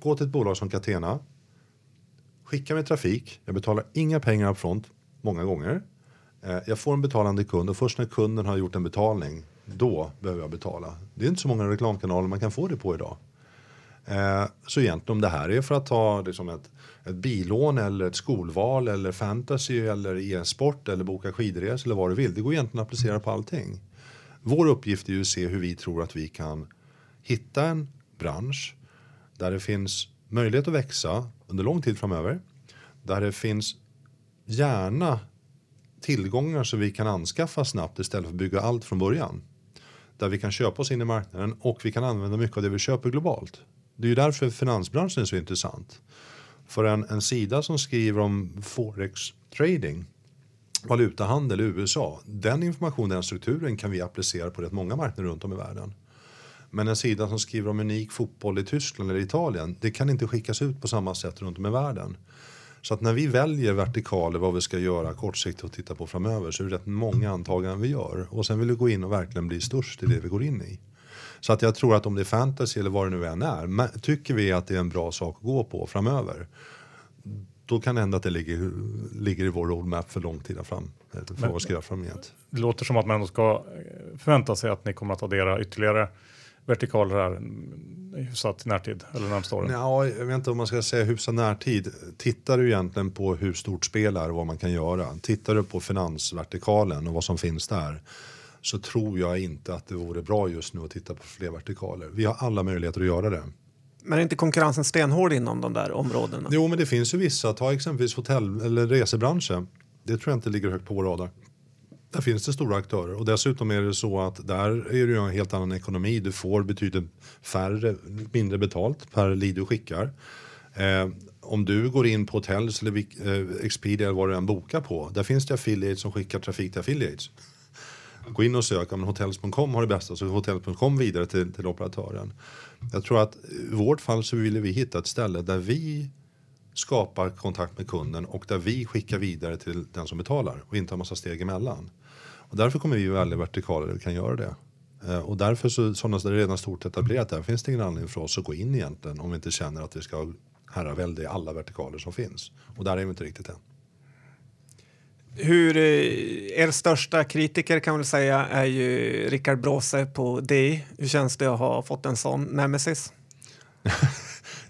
gå till ett bolag som Catena, skicka mig trafik, jag betalar inga pengar upp front många gånger. Eh, jag får en betalande kund och först när kunden har gjort en betalning, då behöver jag betala. Det är inte så många reklamkanaler man kan få det på idag. Eh, så egentligen om det här är för att ta liksom ett, ett bilån eller ett skolval eller fantasy eller e-sport eller boka skidresor eller vad du vill. Det går egentligen att applicera på allting. Vår uppgift är ju att se hur vi tror att vi kan hitta en bransch där det finns möjlighet att växa under lång tid framöver. Där det finns gärna tillgångar som vi kan anskaffa snabbt istället för att bygga allt från början. Där vi kan köpa oss in i marknaden och vi kan använda mycket av det vi köper globalt. Det är ju därför finansbranschen är så intressant. För en, en sida som skriver om forex trading, valutahandel i USA, den informationen, den strukturen kan vi applicera på rätt många marknader runt om i världen. Men en sida som skriver om unik fotboll i Tyskland eller Italien, det kan inte skickas ut på samma sätt runt om i världen. Så att när vi väljer vertikaler vad vi ska göra kortsiktigt och titta på framöver så är det rätt många antaganden vi gör. Och sen vill vi gå in och verkligen bli störst i det vi går in i. Så att jag tror att om det är fantasy eller vad det nu än är, tycker vi att det är en bra sak att gå på framöver, då kan det hända att det ligger, ligger i vår roadmap för lång tid fram. För Men, vad ska göra framgent. Det låter som att man ändå ska förvänta sig att ni kommer att addera ytterligare vertikaler här hyfsat närtid eller närmsta åren? Ja, jag vet inte om man ska säga hyfsat närtid. Tittar du egentligen på hur stort spel är och vad man kan göra. Tittar du på finansvertikalen och vad som finns där så tror jag inte att det vore bra just nu att titta på fler vertikaler. Vi har alla möjligheter att göra det. Men är inte konkurrensen stenhård inom de där områdena? Jo, men det finns ju vissa. Ta exempelvis hotell eller resebranschen. Det tror jag inte ligger högt på vår radar. Där finns det stora aktörer och dessutom är det så att där är det ju en helt annan ekonomi. Du får betydligt färre, mindre betalt per lead du skickar. Eh, om du går in på Hotels eller eh, Expedia eller vad du än bokar på. Där finns det affiliates som skickar trafik till affiliates. Gå in och sök, men hotels.com har det bästa så hotels.com vidare till, till operatören. Jag tror att i vårt fall så ville vi hitta ett ställe där vi skapar kontakt med kunden och där vi skickar vidare till den som betalar och inte har massa steg emellan. Och därför kommer vi välja vertikaler där vi kan göra det. Eh, och därför så, sådana där det är redan stort etablerat där finns det ingen anledning för oss att gå in egentligen om vi inte känner att vi ska herravälde i alla vertikaler som finns. Och där är vi inte riktigt än. Hur, eh, er största kritiker kan väl säga är ju Rickard Bråse på DI. Hur känns det att ha fått en sån nemesis?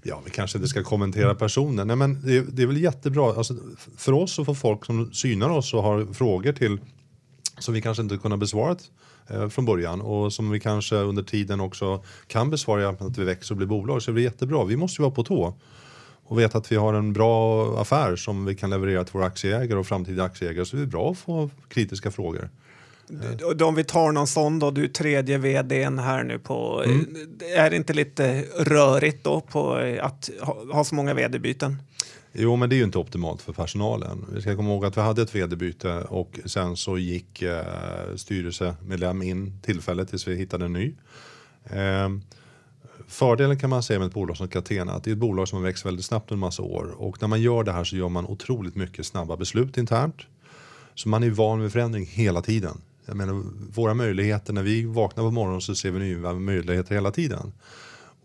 ja, vi kanske inte ska kommentera personen. Nej, men det, det är väl jättebra. Alltså, för oss och för folk som synar oss och har frågor till som vi kanske inte kunnat besvara eh, från början och som vi kanske under tiden också kan besvara att vi växer och blir bolag så är det jättebra. Vi måste ju vara på tå och veta att vi har en bra affär som vi kan leverera till våra aktieägare och framtida aktieägare så är det bra att få kritiska frågor. Om vi tar någon sån då, du är tredje vdn här nu på, mm. är det inte lite rörigt då på att ha, ha så många vd-byten? Jo, men det är ju inte optimalt för personalen. Vi ska komma ihåg att vi hade ett vd-byte och sen så gick eh, styrelsemedlem in tillfället tills vi hittade en ny. Eh, fördelen kan man säga med ett bolag som Catena att det är ett bolag som har växt väldigt snabbt under massa år och när man gör det här så gör man otroligt mycket snabba beslut internt. Så man är van vid förändring hela tiden. Jag menar, våra möjligheter, när vi vaknar på morgonen så ser vi nya möjligheter hela tiden.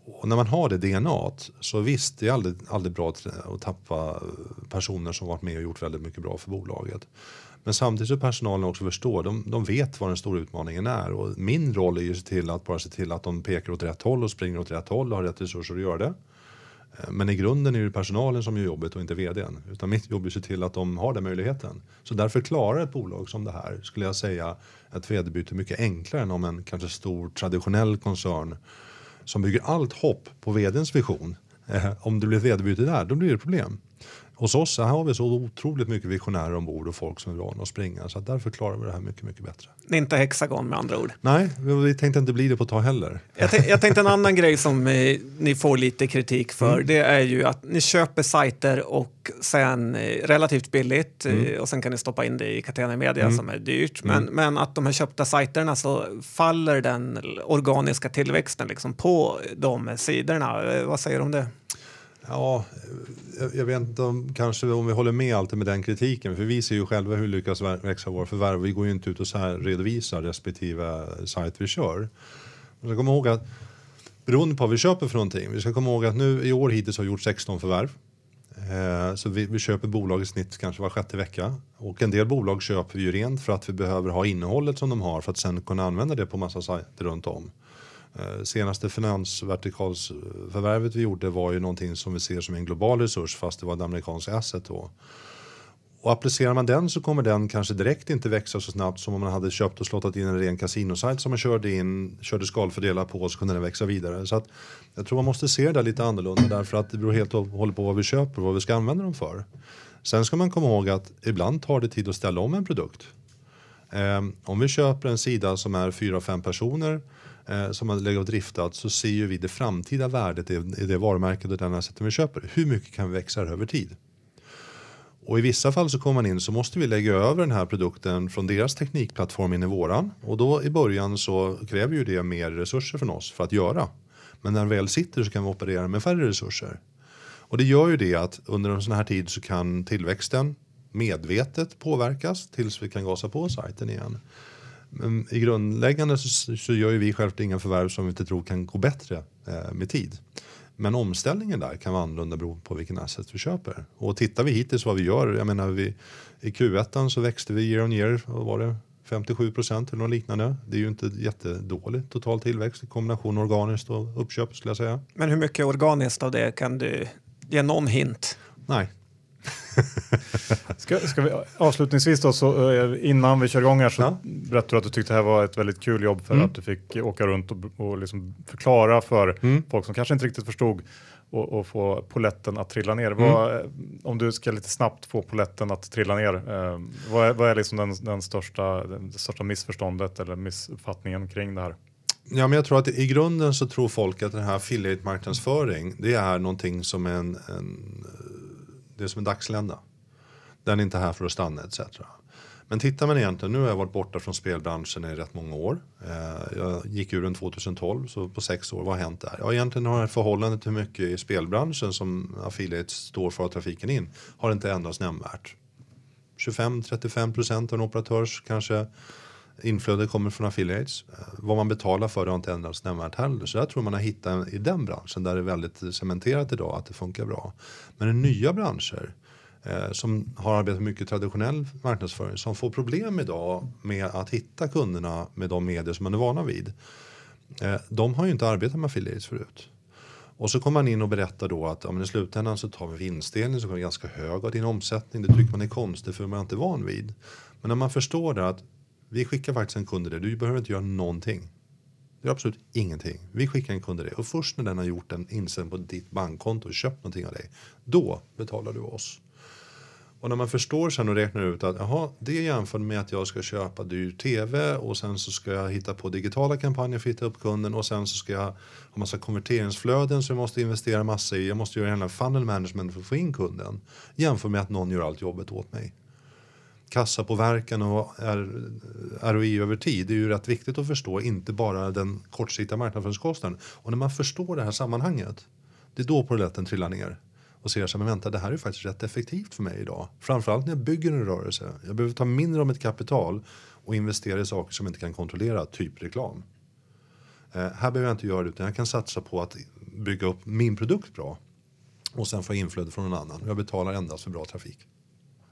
Och när man har det DNA så visst, det är aldrig, aldrig bra att tappa personer som varit med och gjort väldigt mycket bra för bolaget. Men samtidigt så personalen också förstår, de, de vet vad den stora utmaningen är och min roll är ju se till att bara se till att de pekar åt rätt håll och springer åt rätt håll och har rätt resurser att göra det. Eh, men i grunden är det personalen som gör jobbet och inte vdn. Utan mitt jobb är att se till att de har den möjligheten. Så därför klarar ett bolag som det här, skulle jag säga, ett vd-byte mycket enklare än om en kanske stor traditionell koncern som bygger allt hopp på vdns vision. Eh, om det blir ett vd-byte där, då blir det problem. Hos oss här har vi så otroligt mycket visionärer ombord och folk som är vana att springa så därför klarar vi det här mycket, mycket bättre. Det är inte Hexagon med andra ord? Nej, vi tänkte inte bli det på ett tag heller. Jag, tänkte, jag tänkte en annan grej som eh, ni får lite kritik för. Mm. Det är ju att ni köper sajter och sen eh, relativt billigt eh, mm. och sen kan ni stoppa in det i Catena Media mm. som är dyrt. Men, mm. men att de här köpta sajterna så faller den organiska tillväxten liksom på de sidorna. Vad säger du om det? Ja, jag, vet inte om, kanske om vi håller med alltid med den kritiken. För vi ser ju själva hur vi lyckas växa våra förvärv. Vi går ju inte ut och så här redovisar respektive sajt vi kör. Men kom ihåg att beroende på vad vi köper för någonting. Vi ska komma ihåg att nu i år hittills har vi gjort 16 förvärv. Eh, så vi, vi, köper bolag i snitt kanske var sjätte vecka. Och en del bolag köper vi ju rent för att vi behöver ha innehållet som de har för att sen kunna använda det på massa sajter runt om. Eh, senaste finansvertikalsförvärvet vi gjorde var ju någonting som vi ser som en global resurs fast det var en amerikansk asset då. Och applicerar man den så kommer den kanske direkt inte växa så snabbt som om man hade köpt och slottat in en ren kasinosajt som man körde in, körde skalfördelar på och så kunde den växa vidare. Så att jag tror man måste se det lite annorlunda därför att det beror helt och hållet på vad vi köper och vad vi ska använda dem för. Sen ska man komma ihåg att ibland tar det tid att ställa om en produkt. Ehm, om vi köper en sida som är fyra fem personer eh, som man lägger och driftat så ser ju vi det framtida värdet i, i det varumärket och den sättet vi köper. Hur mycket kan vi växa över tid? Och i vissa fall så kommer man in så måste vi lägga över den här produkten från deras teknikplattform in i våran. Och då i början så kräver ju det mer resurser från oss för att göra. Men när den väl sitter så kan vi operera med färre resurser. Och det gör ju det att under en sån här tid så kan tillväxten medvetet påverkas tills vi kan gasa på sajten igen. Men I grundläggande så, så gör ju vi självt inga förvärv som vi inte tror kan gå bättre eh, med tid. Men omställningen där kan vara annorlunda beroende på vilken asset vi köper. Och tittar vi hittills vad vi gör, jag menar vi, i Q1 så växte vi year on year, vad var det? 57 procent eller något liknande. Det är ju inte jättedålig total tillväxt i kombination organiskt och uppköp skulle jag säga. Men hur mycket organiskt av det kan du ge någon hint? Nej, ska, ska vi, avslutningsvis då, så, eh, innan vi kör igång här så ja. berättade du att du tyckte det här var ett väldigt kul jobb för mm. att du fick åka runt och, och liksom förklara för mm. folk som kanske inte riktigt förstod och, och få poletten att trilla ner. Mm. Vad, om du ska lite snabbt få poletten att trilla ner, eh, vad är, vad är liksom den, den, största, den största missförståndet eller missuppfattningen kring det här? Ja, men jag tror att i grunden så tror folk att den här affiliate marknadsföring det är någonting som en, en det är som en dagslända. Den är inte här för att stanna etc. Men tittar man egentligen, nu har jag varit borta från spelbranschen i rätt många år. Eh, jag gick ur den 2012, så på sex år, vad har hänt där? Ja, egentligen har förhållandet hur mycket i spelbranschen som affiliates står för trafiken in har inte ändrats nämnvärt. 25-35 procent av en operatörs kanske inflöde kommer från affiliates. Eh, vad man betalar för det har inte ändrats nämnvärt heller. Så jag tror man har hittat i den branschen där det är väldigt cementerat idag att det funkar bra. Men i nya branscher Eh, som har arbetat mycket traditionell marknadsföring som får problem idag med att hitta kunderna med de medier som man är vana vid. Eh, de har ju inte arbetat med affiliates förut. Och så kommer man in och berättar då att ja, men i slutändan så tar vi vinstdelning som är ganska hög av din omsättning. Det tycker man är konstigt för man är inte van vid. Men när man förstår det att vi skickar faktiskt en kund till dig, Du behöver inte göra någonting. Du gör absolut ingenting. Vi skickar en kund till dig och först när den har gjort en insändning på ditt bankkonto och köpt någonting av dig, då betalar du oss. Och när man förstår sen och räknar ut att jaha, det jämför med att jag ska köpa dyr tv och sen så ska jag hitta på digitala kampanjer för att hitta upp kunden och sen så ska jag ha massa konverteringsflöden som jag måste investera massa i. Jag måste göra hela funnel management för att få in kunden. Jämför med att någon gör allt jobbet åt mig kassapåverkan och ROI över tid. Det är ju rätt viktigt att förstå, inte bara den kortsiktiga marknadsföringskostnaden. Och när man förstår det här sammanhanget, det är då polletten trillar ner och ser sig, men vänta, det här är faktiskt rätt effektivt för mig idag. Framförallt när jag bygger en rörelse. Jag behöver ta mindre av mitt kapital och investera i saker som jag inte kan kontrollera, typ reklam. Eh, här behöver jag inte göra det, utan jag kan satsa på att bygga upp min produkt bra och sen få inflöde från någon annan. Jag betalar endast för bra trafik.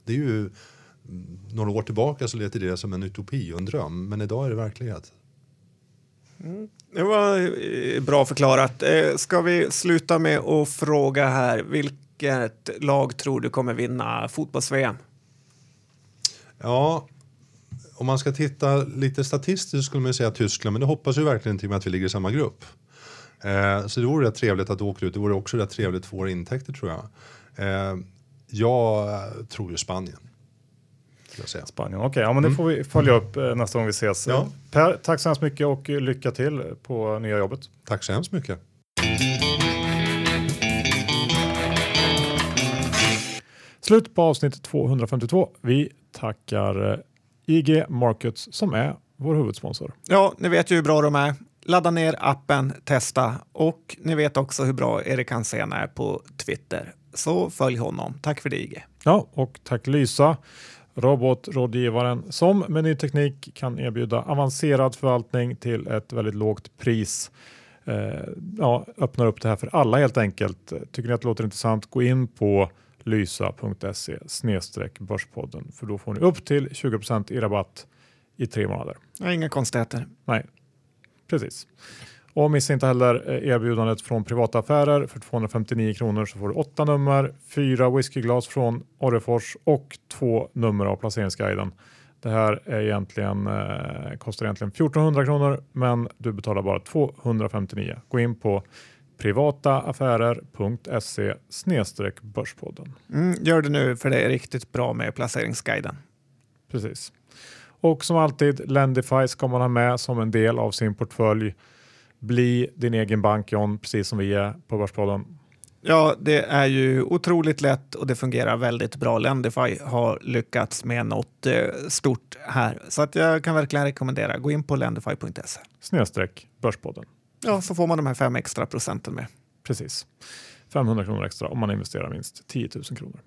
Det är ju mm, några år tillbaka så lät det som en utopi och en dröm, men idag är det verklighet. Mm. Det var eh, bra förklarat. Eh, ska vi sluta med att fråga här, vilket lag tror du kommer vinna fotbolls-VM? Ja, om man ska titta lite statistiskt skulle man säga Tyskland, men det hoppas ju verkligen till med att vi ligger i samma grupp. Eh, så det vore rätt trevligt att åka ut. Det vore också rätt trevligt för våra intäkter tror jag. jag tror ju Spanien. Spanien, okej, okay, ja, men det mm. får vi följa upp eh, nästa gång vi ses. Ja. Per, tack så hemskt mycket och lycka till på nya jobbet. Tack så hemskt mycket. Slut på avsnitt 252. Vi tackar eh, IG Markets som är vår huvudsponsor. Ja, ni vet ju hur bra de är. Ladda ner appen, testa och ni vet också hur bra Erik Hansén är på Twitter. Så följ honom. Tack för det IG. Ja, och tack Lysa robotrådgivaren som med ny teknik kan erbjuda avancerad förvaltning till ett väldigt lågt pris. Eh, ja, öppnar upp det här för alla helt enkelt. Tycker ni att det låter intressant, gå in på lysa.se börspodden för då får ni upp till 20 i rabatt i tre månader. Ja, inga konstigheter. Nej, precis. Och missa inte heller eh, erbjudandet från privata affärer. För 259 kronor så får du åtta nummer, fyra whiskyglas från Orrefors och två nummer av placeringsguiden. Det här är egentligen, eh, kostar egentligen 1400 kronor men du betalar bara 259. Gå in på privataaffärer.se börspodden. Mm, gör det nu för det är riktigt bra med placeringsguiden. Precis. Och som alltid, Lendify ska man ha med som en del av sin portfölj. Bli din egen bank John, precis som vi är på Börspodden. Ja, det är ju otroligt lätt och det fungerar väldigt bra. Lendify har lyckats med något eh, stort här. Så att jag kan verkligen rekommendera, gå in på lendify.se. Snedstreck Börspodden. Ja, så får man de här fem extra procenten med. Precis. 500 kronor extra om man investerar minst 10 000 kronor.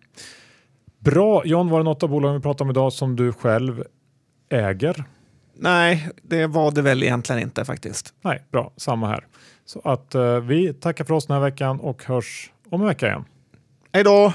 Bra, John, var det något av bolagen vi pratade om idag som du själv äger? Nej, det var det väl egentligen inte faktiskt. Nej, bra, samma här. Så att eh, vi tackar för oss den här veckan och hörs om en vecka igen. Hej då!